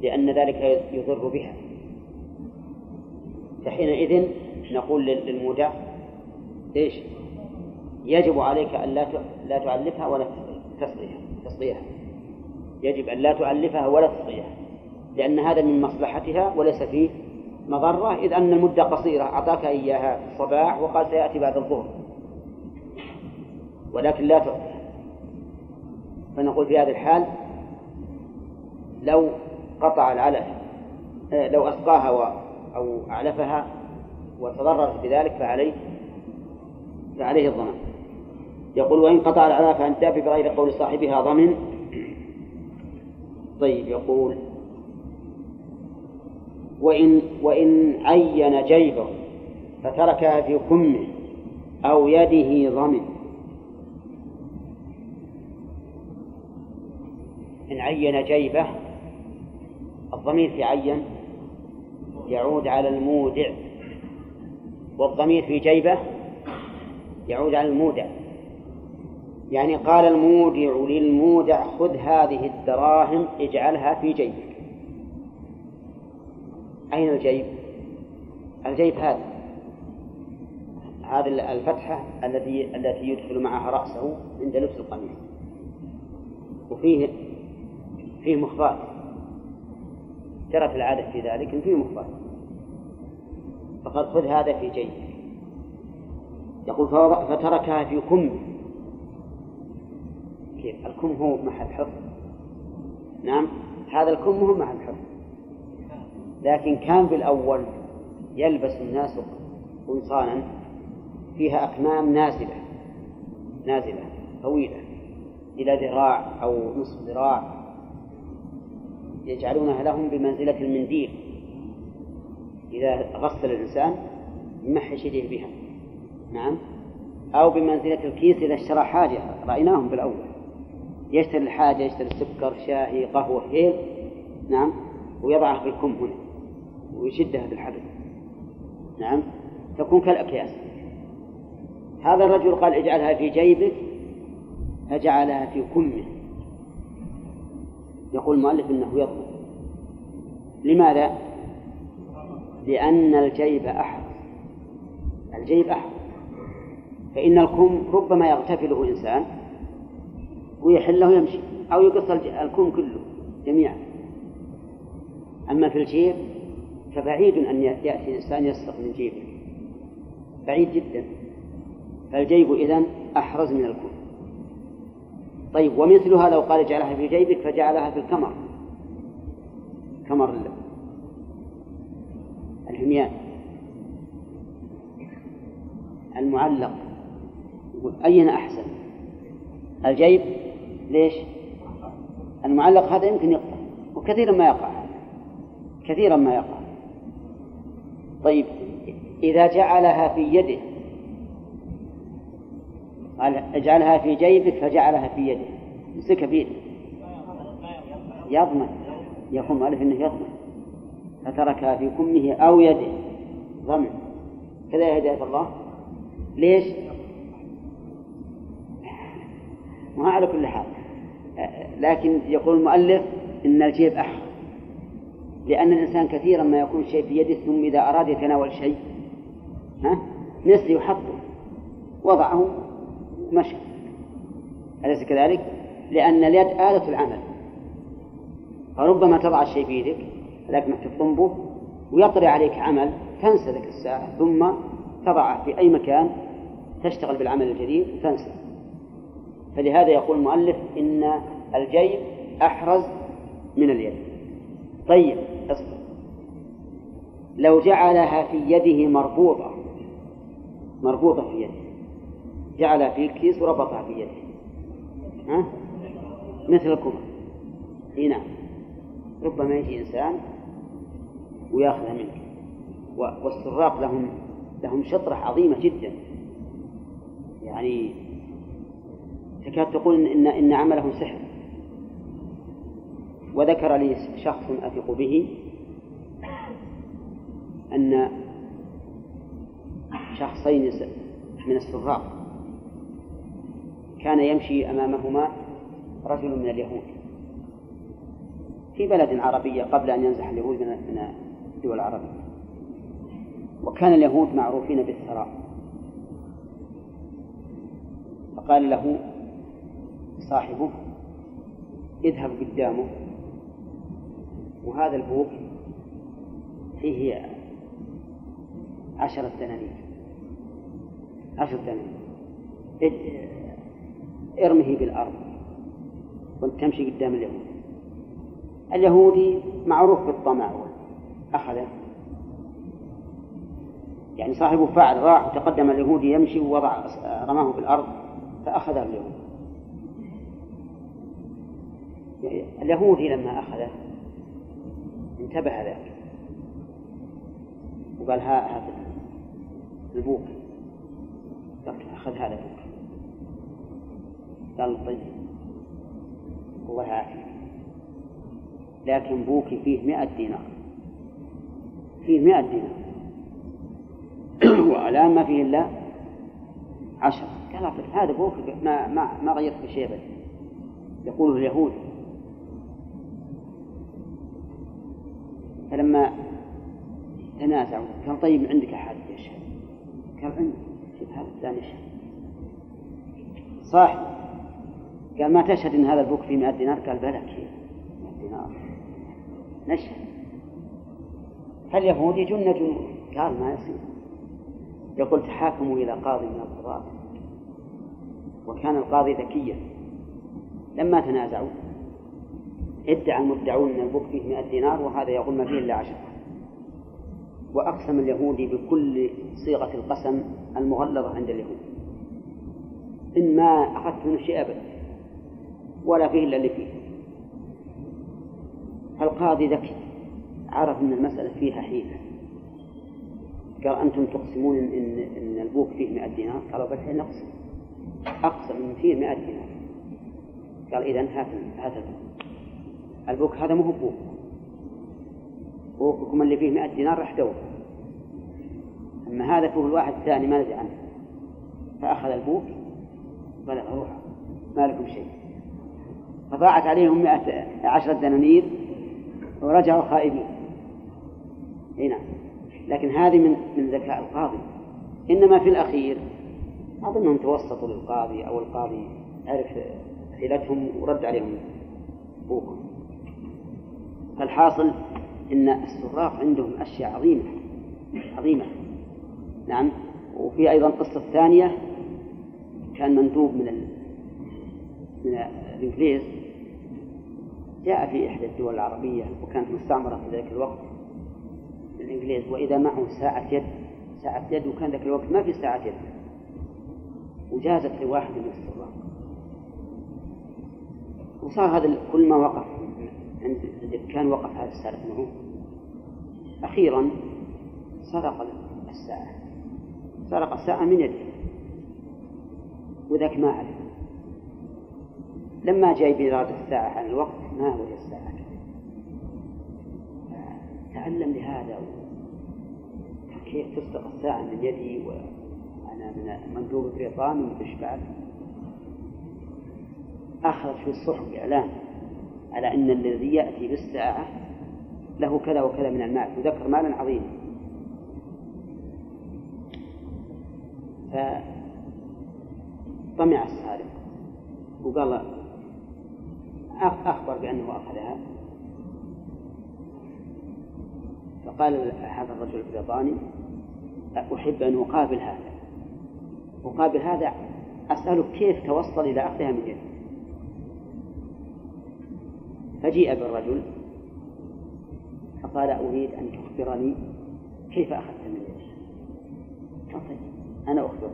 لأن ذلك يضر بها فحينئذ نقول للمودع إيش؟ يجب عليك أن لا لا تعلفها ولا تسقيها تسقيها يجب أن لا تعلفها ولا تسقيها لأن هذا من مصلحتها وليس فيه مضرة إذ أن المدة قصيرة أعطاك إياها في الصباح وقال سيأتي بعد الظهر. ولكن لا تعطيها فنقول في هذه الحال لو قطع العلف آه، لو أسقاها أو أعلفها وتضررت بذلك فعليه فعليه الضمان. يقول وإن قطع العلف عن دابة بغير قول صاحبها ضمن طيب يقول وإن وإن عين جيبه فتركها في كمه أو يده ضمن إن عين جيبه الضمير في عين يعود على المودع والضمير في جيبه يعود على المودع. يعني قال المودع للمودع خذ هذه الدراهم اجعلها في جيبك. أين الجيب؟ الجيب هذا. هذه الفتحة التي التي يدخل معها رأسه عند لبس القميص. وفيه فيه مخبات جرت العادة في ذلك إن فيه مخبات فقد خذ هذا في جيبك. يقول فتركها في كمه كيف الكم هو محل حفظ. نعم؟ هذا الكم هو محل حفظ. لكن كان في الأول يلبس الناس قمصانا فيها أكمام نازلة نازلة طويلة إلى ذراع أو نصف ذراع. يجعلونها لهم بمنزلة المنديل. إذا غسل الإنسان يمحش يديه بها. نعم؟ أو بمنزلة الكيس إذا اشترى حاجة. رأيناهم بالأول. يشتري الحاجة يشتري السكر شاهي قهوة هيل نعم ويضعها في الكم هنا ويشدها بالحبل نعم تكون كالأكياس. هذا الرجل قال اجعلها في جيبك فجعلها في كمه. يقول المؤلف إنه يضمن لماذا؟ لأن الجيب أحرى الجيب أحرز فإن الكم ربما يغتفله إنسان ويحله ويمشي أو يقص الكم كله جميعا. أما في الجيب فبعيد أن يأتي الإنسان يسرق من جيبه. بعيد جدا. فالجيب إذن أحرز من الكم طيب ومثلها لو قال اجعلها في جيبك فجعلها في الكمر كمر الحميان. المعلق. أين أحسن؟ الجيب ليش؟ المعلق هذا يمكن يقطع وكثيرا ما يقع كثيرا ما يقع. طيب إذا جعلها في يده قال اجعلها في جيبك فجعلها في يده. مسكها بيده يضمن يقوم مؤلف إنه يضمن. فتركها في كمه أو يده. ضمن. كذا يا هداية الله. ليش؟ ما على كل حال. لكن يقول المؤلف إن الجيب أحرى لأن الإنسان كثيرا ما يكون شيء في يده ثم إذا أراد يتناول شيء ها نسي وحطه وضعه مشى أليس كذلك؟ لأن اليد آلة العمل. فربما تضع الشيء في يدك لكنك تطنبه ويطري عليك عمل تنسى ذلك الساعة ثم تضعه في أي مكان تشتغل بالعمل الجديد وتنسى فلهذا يقول المؤلف إن الجيب أحرز من اليد. طيب أصبر. لو جعلها في يده مربوطة مربوطة في يده جعلها في الكيس وربطها في يده. ها؟ مثل الكمر إي نعم. ربما يجي إنسان ويأخذها منك. والسراق لهم لهم شطرة عظيمة جدا. يعني تكاد تقول إن إن عمله سحر. وذكر لي شخص أثق به أن شخصين من السراق كان يمشي أمامهما رجل من اليهود في بلد عربية قبل أن ينزح اليهود من الدول العربية. وكان اليهود معروفين بالثراء. فقال له صاحبه اذهب قدامه. وهذا البوق فيه عشرة دنانير. عشرة دنانير. ارمه بالأرض وانت تمشي قدام اليهود. اليهودي معروف بالطمع. أخذه. يعني صاحبه فعل راح وتقدم اليهودي يمشي ووضع رماه في الأرض فأخذه اليهودي اليهودي لما أخذه انتبه ذاك وقال ها هذا البوق. أخذ هذا البوق. قال طيب الله يعافيك لكن بوكي فيه مئة دينار. فيه مئة دينار. والآن ما فيه إلا عشرة. قال هذا بوك ما ما ما غيرت بشيء بس يقوله اليهود فلما تنازعوا قال طيب عندك أحد؟ يشهد قال عندي. شوف هذا الثاني يشهد صاحب. قال ما تشهد إن هذا البوك فيه 100 دينار؟ قال بلى كيف 100 دينار. نشهد. فاليهود يجن جنون قال ما يصير. يقول تحاكموا إلى قاضي من القضاة. وكان القاضي ذكيا. لما تنازعوا ادعى المدعون أن البوك فيه 100 دينار وهذا يقول ما فيه إلا عشرة وأقسم اليهودي بكل صيغة القسم المغلظة عند اليهود. إن ما أخذت منه شيء أبدا ولا فيه إلا اللي فيه. القاضي ذكي عرف أن المسألة فيها حيلة. قال أنتم تقسمون إن, إن البوك فيه 100 دينار؟ قالوا حين نقسم أقسم إن فيه 100 دينار. قال إذا هات هات البوك البوك هذا مو هو بوك. بوككم اللي فيه 100 دينار راح دور أما هذا فيه الواحد الثاني ما ندري عنه. فأخذ البوك قال روح ما لكم شيء. فضاعت عليهم مئة عشرة دنانير ورجعوا خائبين. إي نعم. لكن هذه من من ذكاء القاضي. إنما في الأخير أظنهم توسطوا للقاضي أو القاضي عرف حيلتهم ورد عليهم أبوهم فالحاصل إن السراق عندهم أشياء عظيمة عظيمة. نعم. وفي أيضا قصة ثانية كان مندوب من ال... من الإنجليز جاء في إحدى الدول العربية وكانت مستعمرة في ذلك الوقت الإنجليز وإذا معه ساعة يد ساعة يد وكان ذاك الوقت ما في ساعة يد. وجازت لواحد من السراق. وصار هذا كل ما وقف عند كان وقف هذا السارق معه أخيرا سرق الساعة. سرق الساعة من يده. وذاك ما عرف لما جاي بإرادة الساعة عن الوقت ما وجد الساعة؟ تعلم لهذا. كيف تسرق الساعة من يدي؟ وأنا من مندوب بريطاني وإيش بعد أخرج في الصحف إعلان. على أن الذي يأتي بالساعة له كذا وكذا من المال وذكر مالا عظيما. فطمع السارق وقال أخبر بأنه أخذها. فقال هذا الرجل البريطاني أحب أن أقابل هذا. أقابل هذا أسألك كيف توصل إلى أخذها من يده فجيء بالرجل فقال أريد أن تخبرني كيف أخذت من طيب أنا أخبرك.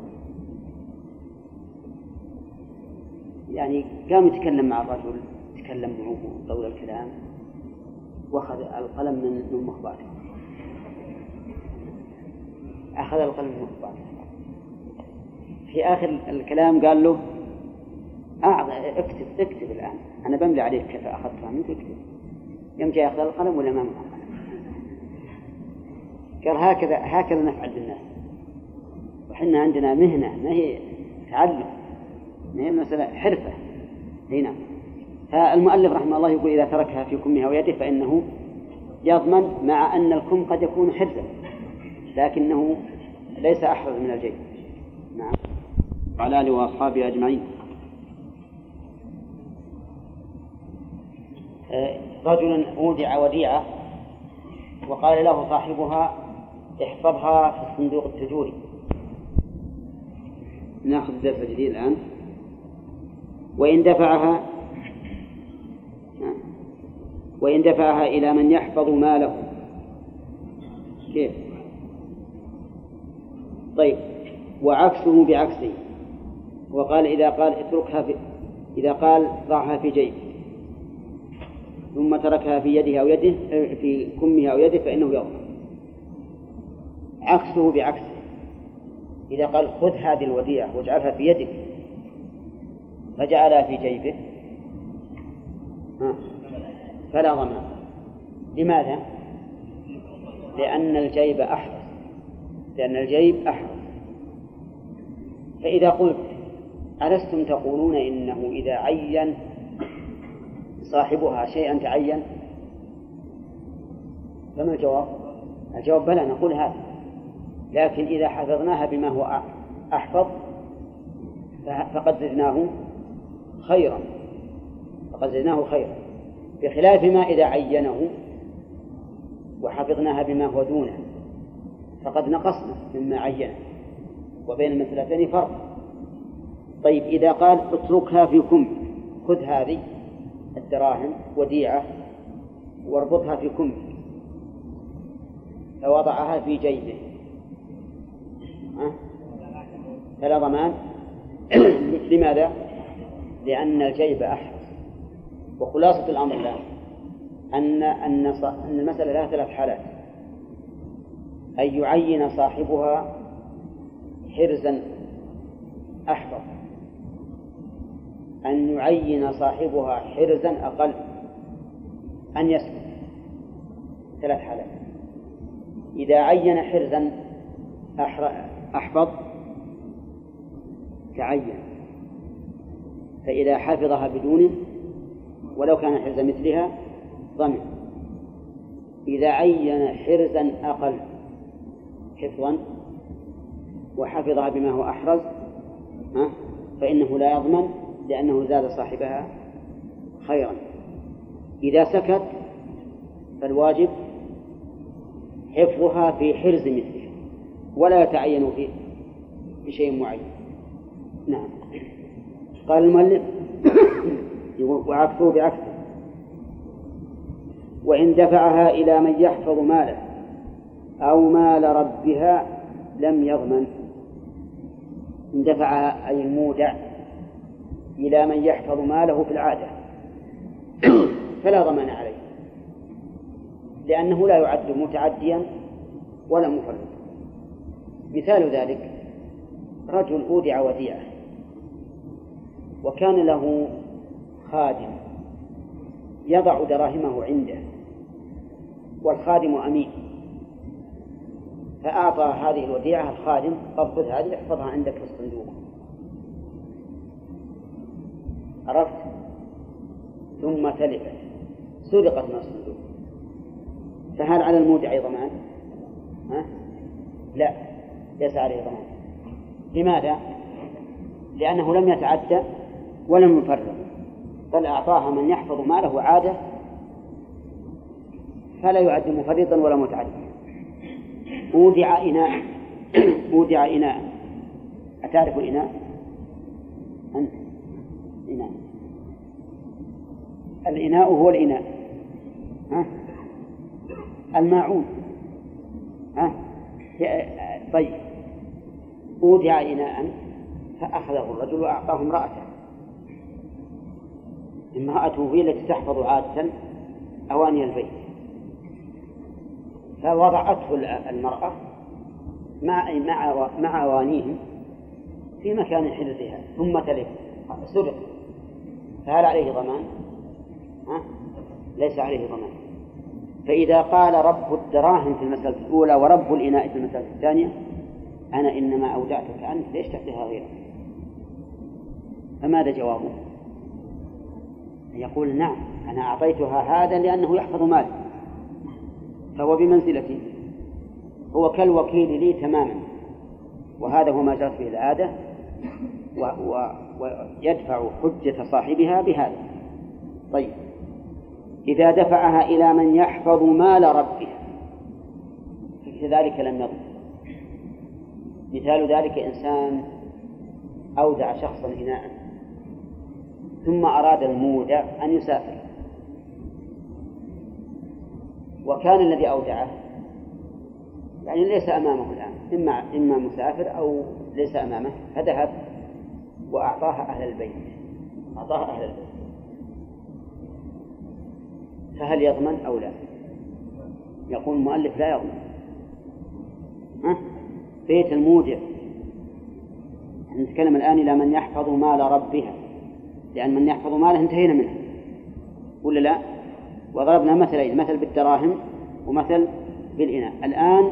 يعني قام يتكلم مع الرجل تكلم معه طول الكلام وأخذ القلم من مخباته أخذ القلم من مخباته في آخر الكلام قال له أعظ اكتب اكتب الآن. أنا بملي عليك كيف أخذتها منك؟ اكتب يوم جاي ياخذ القلم ولا ما معه قال هكذا هكذا نفعل بالناس. وحنا عندنا مهنة ما هي تعلم ما هي مسألة حرفة. هنا نعم. فالمؤلف رحمه الله يقول إذا تركها في كمها ويده فإنه يضمن مع أن الكم قد يكون حرزا لكنه ليس أحرز من الجيب نعم. وعلى آله وأصحابه أجمعين. رجل أودع وديعة وقال له صاحبها احفظها في الصندوق التجوري. ناخذ الدرس الجديد الآن. وإن دفعها وإن دفعها إلى من يحفظ ماله. كيف؟ طيب وعكسه بعكسه. وقال إذا قال اتركها في إذا قال ضعها في جيبك ثم تركها في يده أو يده في كمه أو يده فإنه يضمن عكسه بعكسه. إذا قال خذ هذه الوديعة واجعلها في يدك فجعلها في جيبه. فلا ضمان لماذا؟ لأن الجيب أحرص لأن الجيب أحرص فإذا قلت ألستم تقولون إنه إذا عين صاحبها شيئا تعين؟ فما الجواب؟ الجواب بلى نقول هذا. لكن إذا حفظناها بما هو أحفظ فقد زدناه خيرا. فقد زدناه خيرا. بخلاف ما إذا عينه وحفظناها بما هو دونه فقد نقصنا مما عينه. وبين المسألتين فرق. طيب إذا قال اتركها في كم خذ هذه. الدراهم وديعة واربطها في كم فوضعها في جيبه. فلا ضمان. لماذا؟ لأن الجيب أحرى وخلاصة الأمر الآن أن أن أن المسألة لها ثلاث حالات. أن يعين صاحبها حرزا أحفظ أن يعين صاحبها حرزا أقل أن يسكت. ثلاث حالات. إذا عين حرزا أحفظ تعين. فإذا حفظها بدونه ولو كان حرز مثلها ضمن. إذا عين حرزا أقل حفظا وحفظها بما هو أحرز فإنه لا يضمن لأنه زاد صاحبها خيرا. إذا سكت فالواجب حفظها في حرز مثلها ولا يتعين في بشيء معين. نعم. قال المؤلف وعكسه بعكسه وإن دفعها إلى من يحفظ ماله أو مال ربها لم يضمن. إن دفعها أي المودع إلى من يحفظ ماله في العادة. فلا ضمان عليه. لأنه لا يعد متعديا ولا مفردا. مثال ذلك رجل أودع وديعة وكان له خادم يضع دراهمه عنده والخادم أمين. فأعطى هذه الوديعة الخادم خذ هذه احفظها عندك في الصندوق. عرفت؟ ثم تلفت. سرقت من الصندوق. فهل على المودع ضمان؟ ها؟ لا ليس عليه ضمان. لماذا؟ لأنه لم يتعدى ولم يفرق. بل أعطاها من يحفظ ماله عادة فلا يعد مفرطا ولا متعديا أودع إناء. أودع إناء. أتعرف إناء؟ أنت. إناء الإناء هو الإناء. ها؟ الماعون. ها؟ طيب. أودع إناء فأخذه الرجل وأعطاه امرأته. امرأته هي التي تحفظ عادة أواني البيت. فوضعته المرأة مع مع مع أوانيهم في مكان حرزها ثم تلف سرق فهل عليه ضمان؟ ها؟ ليس عليه ضمان فإذا قال رب الدراهم في المسألة الأولى ورب الإناء في المسألة الثانية أنا إنما أودعتك أنت ليش تعطيها غيرك؟ فماذا جوابه؟ يقول نعم أنا أعطيتها هذا لأنه يحفظ مالي فهو بمنزلتي هو كالوكيل لي تماما وهذا هو ما جرت به العادة و... و... ويدفع حجة صاحبها بهذا. طيب. إذا دفعها إلى من يحفظ مال ربه كذلك لم يضر. مثال ذلك إنسان أودع شخصا إناء ثم أراد المودع أن يسافر. وكان الذي أودعه يعني ليس أمامه الآن إما إما مسافر أو ليس أمامه فذهب وأعطاها أهل البيت. أعطاها أهل البيت. فهل يضمن أو لا؟ يقول المؤلف لا يضمن. ها؟ بيت المودع نتكلم الآن إلى من يحفظ مال ربها. لأن من يحفظ ماله انتهينا منه. ولا لا؟ وضربنا مثلين مثل بالدراهم ومثل بالإناء. الآن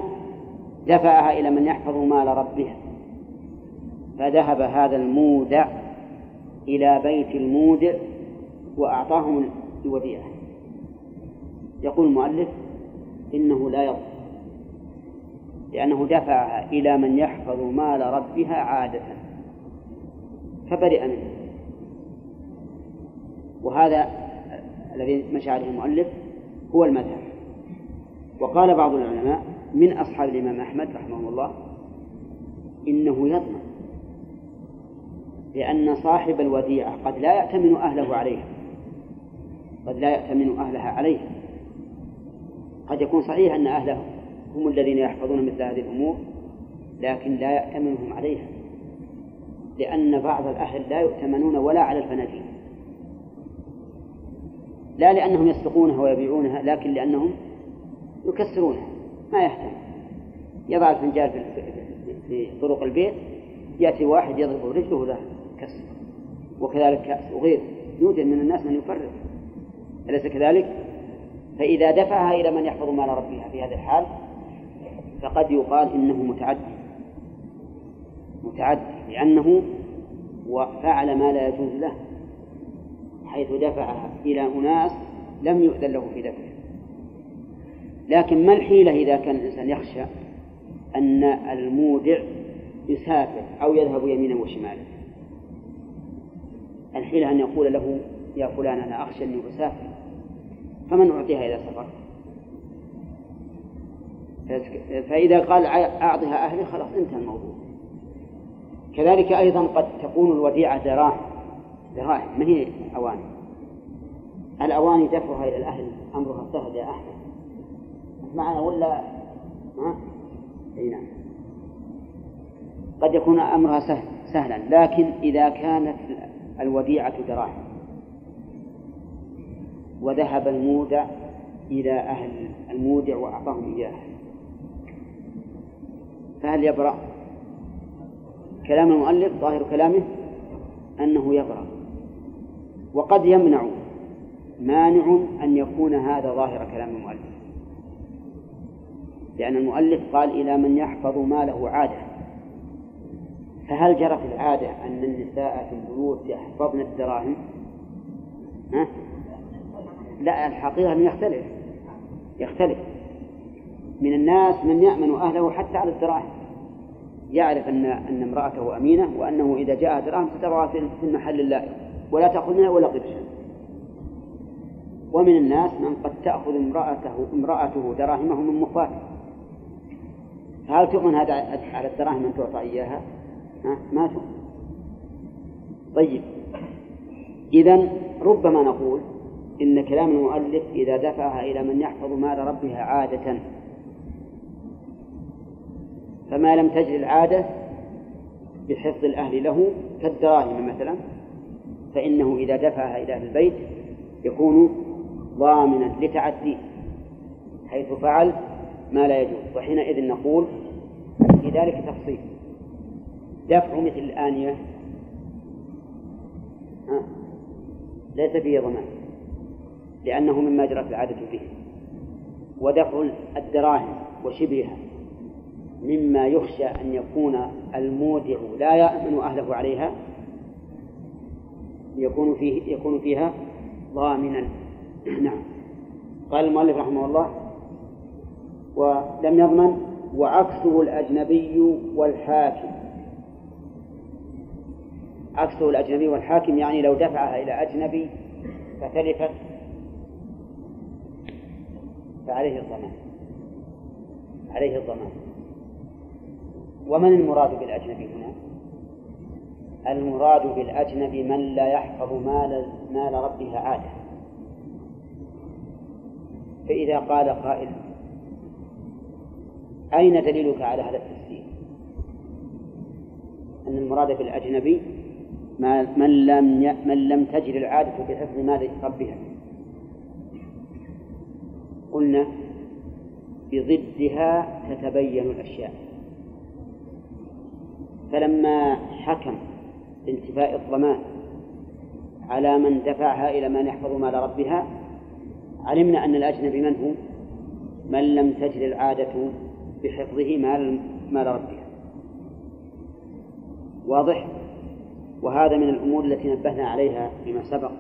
دفعها إلى من يحفظ مال ربها. فذهب هذا المودع إلى بيت المودع وأعطاهم الوديعة. يقول المؤلف إنه لا يضر لأنه دفعها إلى من يحفظ مال ربها عادة فبرئ منه. وهذا الذي مشى عليه المؤلف هو المذهب. وقال بعض العلماء من أصحاب الإمام أحمد رحمه الله إنه يضمن لأن صاحب الوديعة قد لا يأتمن أهله عليها قد لا يأتمن أهلها عليها قد يكون صحيح أن أهله هم الذين يحفظون مثل هذه الأمور لكن لا يأتمنهم عليها. لأن بعض الأهل لا يؤتمنون ولا على الفناجين لا لأنهم يسرقونها ويبيعونها لكن لأنهم يكسرونها. ما يهتم يضع الفنجان في طرق البيت يأتي واحد يضرب رجله له. كسر وكذلك كأس وغيره يوجد من الناس من يفرق أليس كذلك؟ فإذا دفعها إلى من يحفظ مال ربها في هذا الحال فقد يقال إنه متعدي. متعدي لأنه فعل ما لا يجوز له حيث دفعها إلى أناس لم يؤذن له في دفعه. لكن ما الحيلة إذا كان الإنسان يخشى أن المودع يسافر أو يذهب يمينا وشمالا؟ الحين أن يقول له يا فلان أنا أخشى أني أسافر. فمن أعطيها إذا سفر فإذا قال أعطها أهلي خلاص انتهى الموضوع. كذلك أيضا قد تكون الوديعة دراهم. دراهم ما هي أواني الأواني دفعها إلى الأهل أمرها سهل يا أحمد. معنا ولا؟ ها؟ أي نعم. قد يكون أمرها سهل سهلا لكن إذا كانت الوديعة دراهم. وذهب المودع إلى أهل المودع وأعطاهم إياها فهل يبرأ؟ كلام المؤلف؟ ظاهر كلامه أنه يبرأ. وقد يمنع مانع أن يكون هذا ظاهر كلام المؤلف. لأن المؤلف قال إلى من يحفظ ما له عادة. فهل جرت العادة أن النساء في البيوت يحفظن الدراهم؟ ها؟ لا الحقيقة أنه يختلف يختلف من الناس من يأمن أهله حتى على الدراهم يعرف أن أن امرأته أمينة وأنه إذا جاء دراهم ستضعها في المحل اللائق ولا تأخذ منها ولا قرشا ومن الناس من قد تأخذ امرأته امرأته دراهمه من مخاته هل تؤمن هذا على الدراهم أن تعطى إياها؟ ما تؤمن طيب. إذا ربما نقول إن كلام المؤلف إذا دفعها إلى من يحفظ مال ربها عادة فما لم تجري العادة بحفظ الأهل له كالدراهم مثلا فإنه إذا دفعها إلى أهل البيت يكون ضامنا لتعديه حيث فعل ما لا يجوز. وحينئذ نقول في ذلك تفصيل. دفع مثل الآنية. ليس فيه ضمان لأنه مما جرت العادة به ودفع الدراهم وشبهها مما يخشى أن يكون المودع لا يأمن أهله عليها يكون فيه يكون فيها ضامنا. نعم. قال المؤلف رحمه الله ولم يضمن وعكسه الأجنبي والحاكم. عكسه الأجنبي والحاكم يعني لو دفعها إلى أجنبي فتلفت فعليه الضمان عليه الضمان ومن المراد بالأجنبي هنا؟ المراد بالأجنبي من لا يحفظ مال مال ربه عادة فإذا قال قائل أين دليلك على هذا التفسير؟ أن المراد بالأجنبي من لم من لم تجد العادة بحفظ مال ربها قلنا بضدها تتبين الأشياء فلما حكم بانتفاء الضمان على من دفعها إلى من يحفظ مال ربها علمنا أن الأجنبي من هو؟ من لم تجد العادة بحفظه مال مال ربها واضح؟ وهذا من الأمور التي نبهنا عليها فيما سبق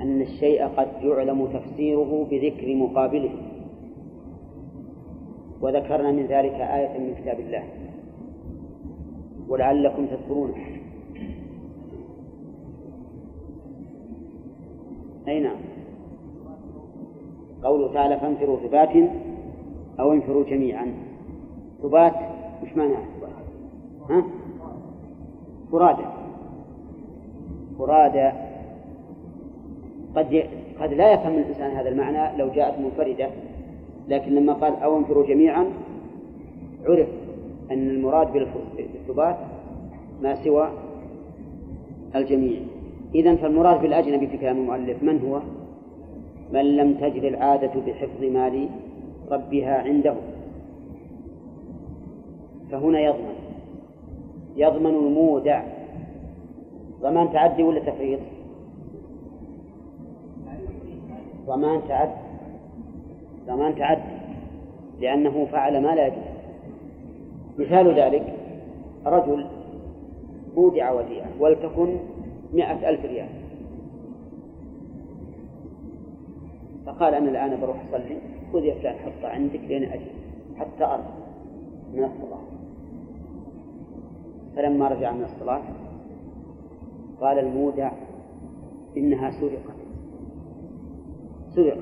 أن الشيء قد يعلم تفسيره بذكر مقابله. وذكرنا من ذلك آية من كتاب الله. ولعلكم تذكرون أي نعم. قوله تعالى فانفروا ثبات أو انفروا جميعا. ثبات مش معناه ثبات. ها؟ فرادى فرادى قد قد لا يفهم الإنسان هذا المعنى لو جاءت منفردة لكن لما قال أو انفروا جميعا عرف أن المراد بالثبات ما سوى الجميع. إذا فالمراد بالأجنبي في كلام المؤلف من هو؟ من لم تجد العادة بحفظ مال ربها عنده. فهنا يضمن. يضمن المودع. ضمان تعدي ولا تفريط؟ ضمان تعدي ضمان تعدي لأنه فعل ما لا يجوز. مثال ذلك رجل أودع وديعة ولتكن مئة ألف ريال. فقال أنا الآن بروح أصلي خذ يا فلان حطها عندك لين أجي حتى أرض من الصلاة فلما رجع من الصلاة قال المودع إنها سرقت. سرقت.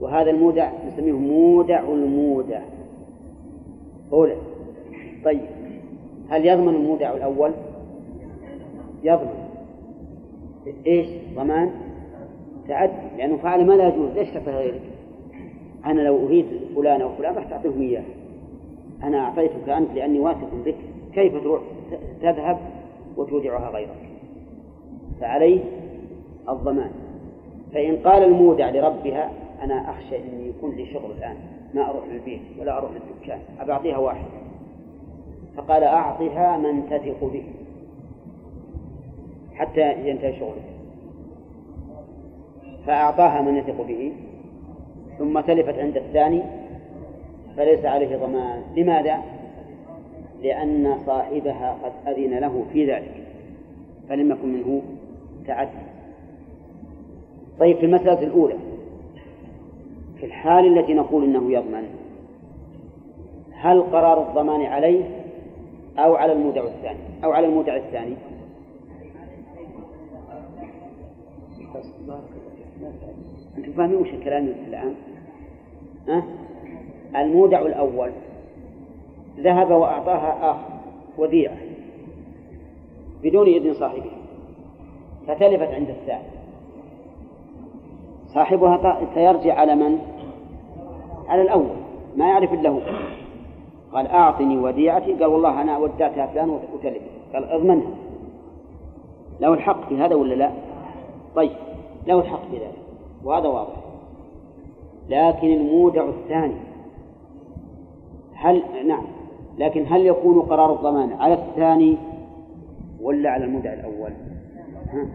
وهذا المودع نسميه مودع المودع. أولى طيب هل يضمن المودع الأول؟ يضمن. إيش؟ ضمان؟ تعدي لأنه فعل ما لا يجوز. ليش تعطي غيرك؟ أنا لو أريد فلان أو فلان راح تعطيهم إياه. أنا أعطيتك أنت لأني واثق بك. كيف تروح تذهب وتودعها غيرك؟ فعليه الضمان. فإن قال المودع لربها أنا أخشى أني يكون لي شغل الآن ما أروح للبيت ولا أروح للدكان أبى أعطيها واحد. فقال أعطها من تثق به حتى ينتهي شغلك فأعطاها من يثق به ثم تلفت عند الثاني فليس عليه ضمان. لماذا؟ لأن صاحبها قد أذن له في ذلك فلم يكن منه تعدي طيب في المسألة الأولى في الحال التي نقول إنه يضمن هل قرار الضمان عليه أو على المودع الثاني أو على المودع الثاني أنتم فاهمين وش الكلام الآن؟ أه؟ المودع الأول ذهب وأعطاها آخر وديعة بدون إذن صاحبها فتلفت عند الثاني صاحبها سيرجع على من؟ على الأول ما يعرف إلا هو. قال أعطني وديعتي قال والله أنا ودعتها فلان وتلف قال أضمنها. له الحق في هذا ولا لا؟ طيب له الحق في ذلك. وهذا واضح. لكن المودع الثاني هل نعم. لكن هل يكون قرار الضمان على الثاني ولا على المودع الأول؟ ها؟